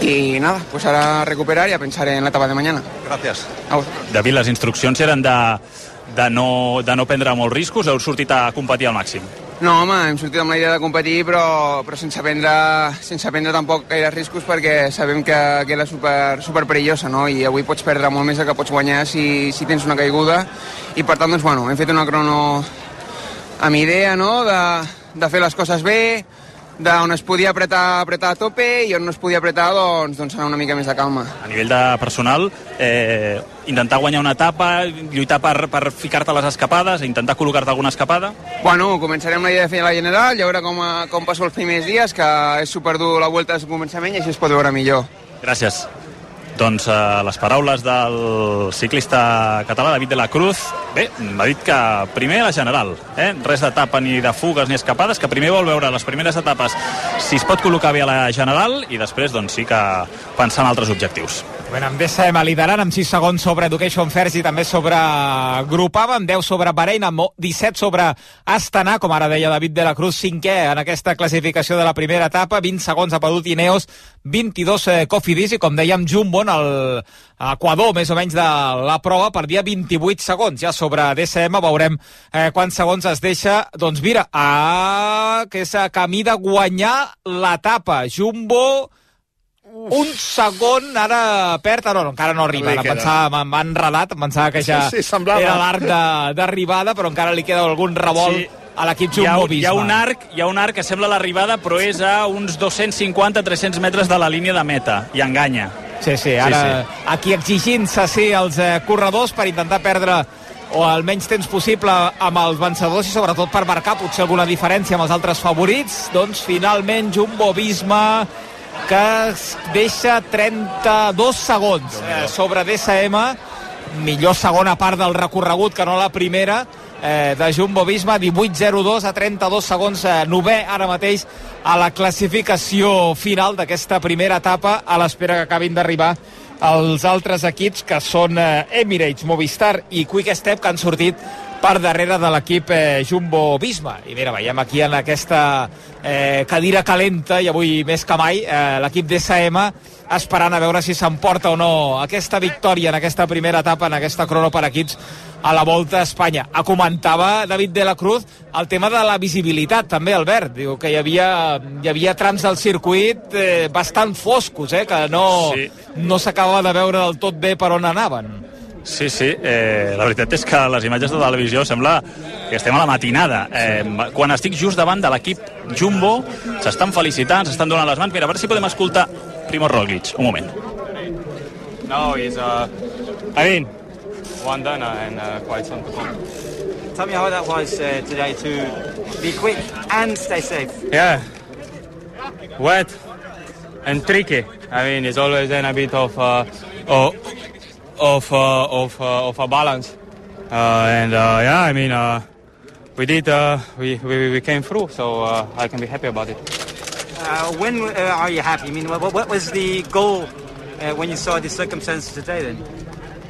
Y nada, pues ahora a recuperar y a pensar en la etapa de mañana. Gracias. David, les instruccions eren de de no, de no prendre molts riscos? Heu sortit a competir al màxim? No, home, hem sortit amb la idea de competir, però, però sense, prendre, sense prendre tampoc gaire riscos perquè sabem que, que era super, super perillosa, no? I avui pots perdre molt més del que pots guanyar si, si tens una caiguda. I per tant, doncs, bueno, hem fet una crono amb idea, no?, de, de fer les coses bé, d'on es podia apretar, apretar a tope i on no es podia apretar doncs, doncs anar una mica més de calma. A nivell de personal, eh, intentar guanyar una etapa, lluitar per, per ficar-te les escapades, intentar col·locar-te alguna escapada? Bueno, començarem la idea de fer la general, ja veure com, com passo els primers dies, que és superdur la volta de començament i així es pot veure millor. Gràcies. Doncs eh, les paraules del ciclista català David de la Cruz. Bé, m'ha dit que primer la general, eh? res d'etapa ni de fugues ni escapades, que primer vol veure les primeres etapes si es pot col·locar bé a la general i després doncs sí que pensar en altres objectius. Bueno, amb DSM liderant amb 6 segons sobre Education First i també sobre Grupava, amb 10 sobre Bahrein, amb 17 sobre Astana, com ara deia David de la Cruz, cinquè en aquesta classificació de la primera etapa, 20 segons a Padut Ineos, 22 eh, Cofidis i com dèiem Jumbo en el Equador més o menys de la prova per dia 28 segons. Ja sobre DSM veurem eh, quants segons es deixa. Doncs mira, a... que és a camí de guanyar l'etapa. Jumbo un segon, ara perd, no, no, encara no arriba, ara pensava, m'ha enredat, pensava que ja Sí, sí, semblava. era l'arc de- d'arribada, però encara li queda algun revolt. Sí. A l'equip Jumbo hi ha un arc, hi ha un arc que sembla l'arribada, però és a uns 250-300 metres de la línia de meta, i enganya. Sí, sí, ara sí, sí. aquí exigint-se sí, els eh, corredors per intentar perdre o el menys temps possible amb els vencedors i sobretot per marcar potser alguna diferència amb els altres favorits. Doncs finalment Jumbo-Visma que es deixa 32 segons eh, sobre DSM millor segona part del recorregut que no la primera eh, de Jumbo Visma 18-02 a 32 segons eh, novè ara mateix a la classificació final d'aquesta primera etapa a l'espera que acabin d'arribar els altres equips que són eh, Emirates, Movistar i Quick Step que han sortit per darrere de l'equip eh, Jumbo Visma i mira, veiem aquí en aquesta eh, cadira calenta i avui més que mai eh, l'equip d'SM esperant a veure si s'emporta o no aquesta victòria en aquesta primera etapa, en aquesta crono per equips a la Volta a Espanya. A comentava David de la Cruz el tema de la visibilitat, també, Albert. Diu que hi havia, hi havia trams del circuit eh, bastant foscos, eh, que no, Sí. no s'acabava de veure del tot bé per on anaven. Sí, sí, eh, la veritat és que les imatges de televisió sembla que estem a la matinada. Eh, quan estic just davant de l'equip Jumbo, s'estan felicitant, s'estan donant les mans. Mira, a veure si podem escoltar Primo Roglic. Un moment. No, he's, uh, I mean, one done and uh, quite some to come. Tell me how that was uh, today to be quick and stay safe. Yeah, wet and tricky. I mean, it's always then a bit of uh, of of uh, of, uh, of a balance. Uh, and uh, yeah, I mean, uh, we did. Uh, we, we we came through, so uh, I can be happy about it. Uh, when uh, are you happy? I mean, what, what was the goal uh, when you saw the circumstances today then?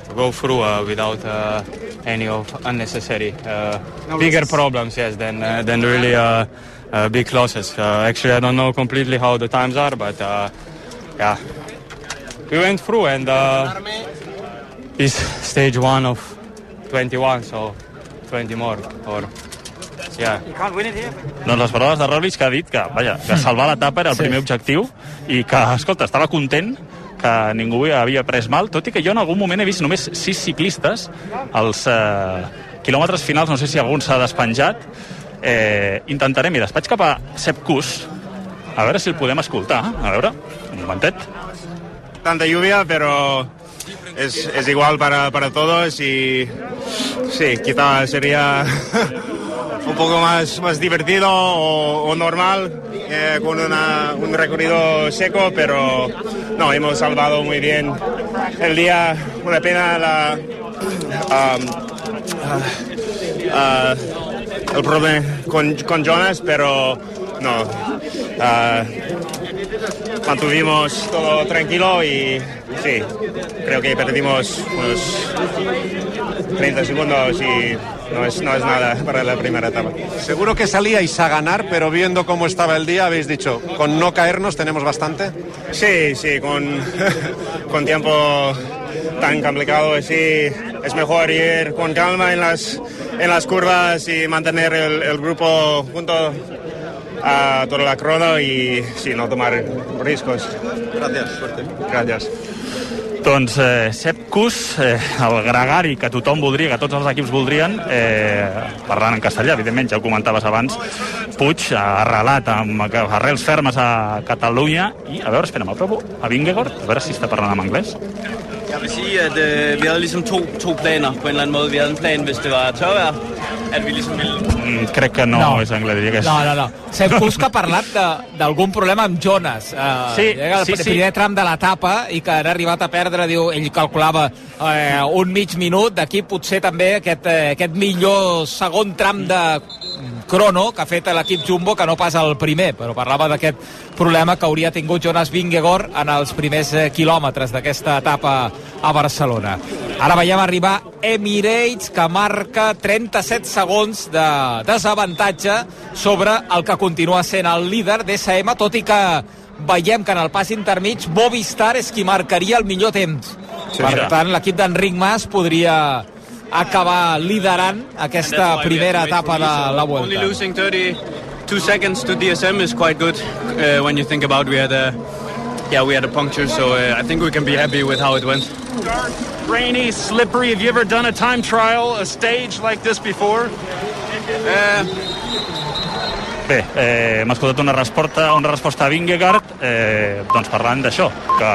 To go through uh, without uh, any of unnecessary uh, No bigger risks. problems, yes, than uh, than really uh, uh, big losses. Uh, actually, I don't know completely how the times are, but uh, yeah, we went through, and uh, it's stage one of 21, so 20 more, or here. Doncs les paraules de Roglic que ha dit que, vaja, que salvar l'etapa era el Sí. primer objectiu i que, escolta, estava content que ningú havia pres mal, tot i que jo en algun moment he vist només sis ciclistes als eh, quilòmetres finals, no sé si algun s'ha despenjat. Eh, intentaré, mira, vaig cap a Sepp Kuss, a veure si el podem escoltar. A veure, un momentet. Tanta lluvia, pero es, es igual para, para todos y sí, quizá sería un poco más, más divertido o, normal eh, con una- un recorrido seco, pero no, hemos salvado muy bien el día. Una pena la, um, ah, el problema con, con Jonas, pero no. mantuvimos todo tranquilo y sí, creo que perdimos unos 30 segundos y no es, no es nada para la primera etapa. Seguro que salíais a ganar, pero viendo cómo estaba el día, habéis dicho, con no caernos tenemos bastante. Sí, sí, con, <laughs> con tiempo tan complicado así es mejor ir con calma en las, en las curvas y mantener el, el grupo junto a toda la crono y sí, no tomar riesgos. Gracias, suerte. Gracias. Doncs eh, Sepp Kuss, eh, el gregari que tothom voldria, que tots els equips voldrien, eh, parlant en castellà, evidentment, ja ho comentaves abans, Puig, arrelat amb arrels fermes a Catalunya, i a veure, espera, m'apropo a Vingegaard, a veure si està parlant en anglès. Jeg vil sige, at øh, vi havde ligesom to, to planer på en eller anden måde. Vi havde en plan, hvis det var tørvejr, ligesom ville... Mm, crec que no, No. és anglès, diria que és... No, no, no. Sepp que ha parlat de- d'algun problema amb Jonas. Uh, Sí, el sí, pr- sí. primer tram de l'etapa i que han arribat a perdre, diu, ell calculava eh, un mig minut, d'aquí potser també aquest, eh, aquest millor segon tram de crono que ha fet l'equip Jumbo, que no pas el primer, però parlava d'aquest problema que hauria tingut Jonas Vingegaard en els primers eh, quilòmetres d'aquesta etapa a Barcelona. Ara veiem arribar Emirates, que marca 37 segons de desavantatge sobre el que continua sent el líder d'SM, tot i que veiem que en el pas intermig Movistar és qui marcaria el millor temps. Sí, per tant, l'equip d'Enric Mas podria acabar liderant aquesta primera etapa de la Only Vuelta. losing 32 seconds to DSM is quite good uh, when you think about we had a yeah we had a puncture, so uh, I think we can be happy with how it went. Rainy, slippery. Have you ever done a time trial, a stage like this before? Uh, Bé, eh, hem escoltat una resposta, una resposta a Vingegaard, eh, doncs parlant d'això, que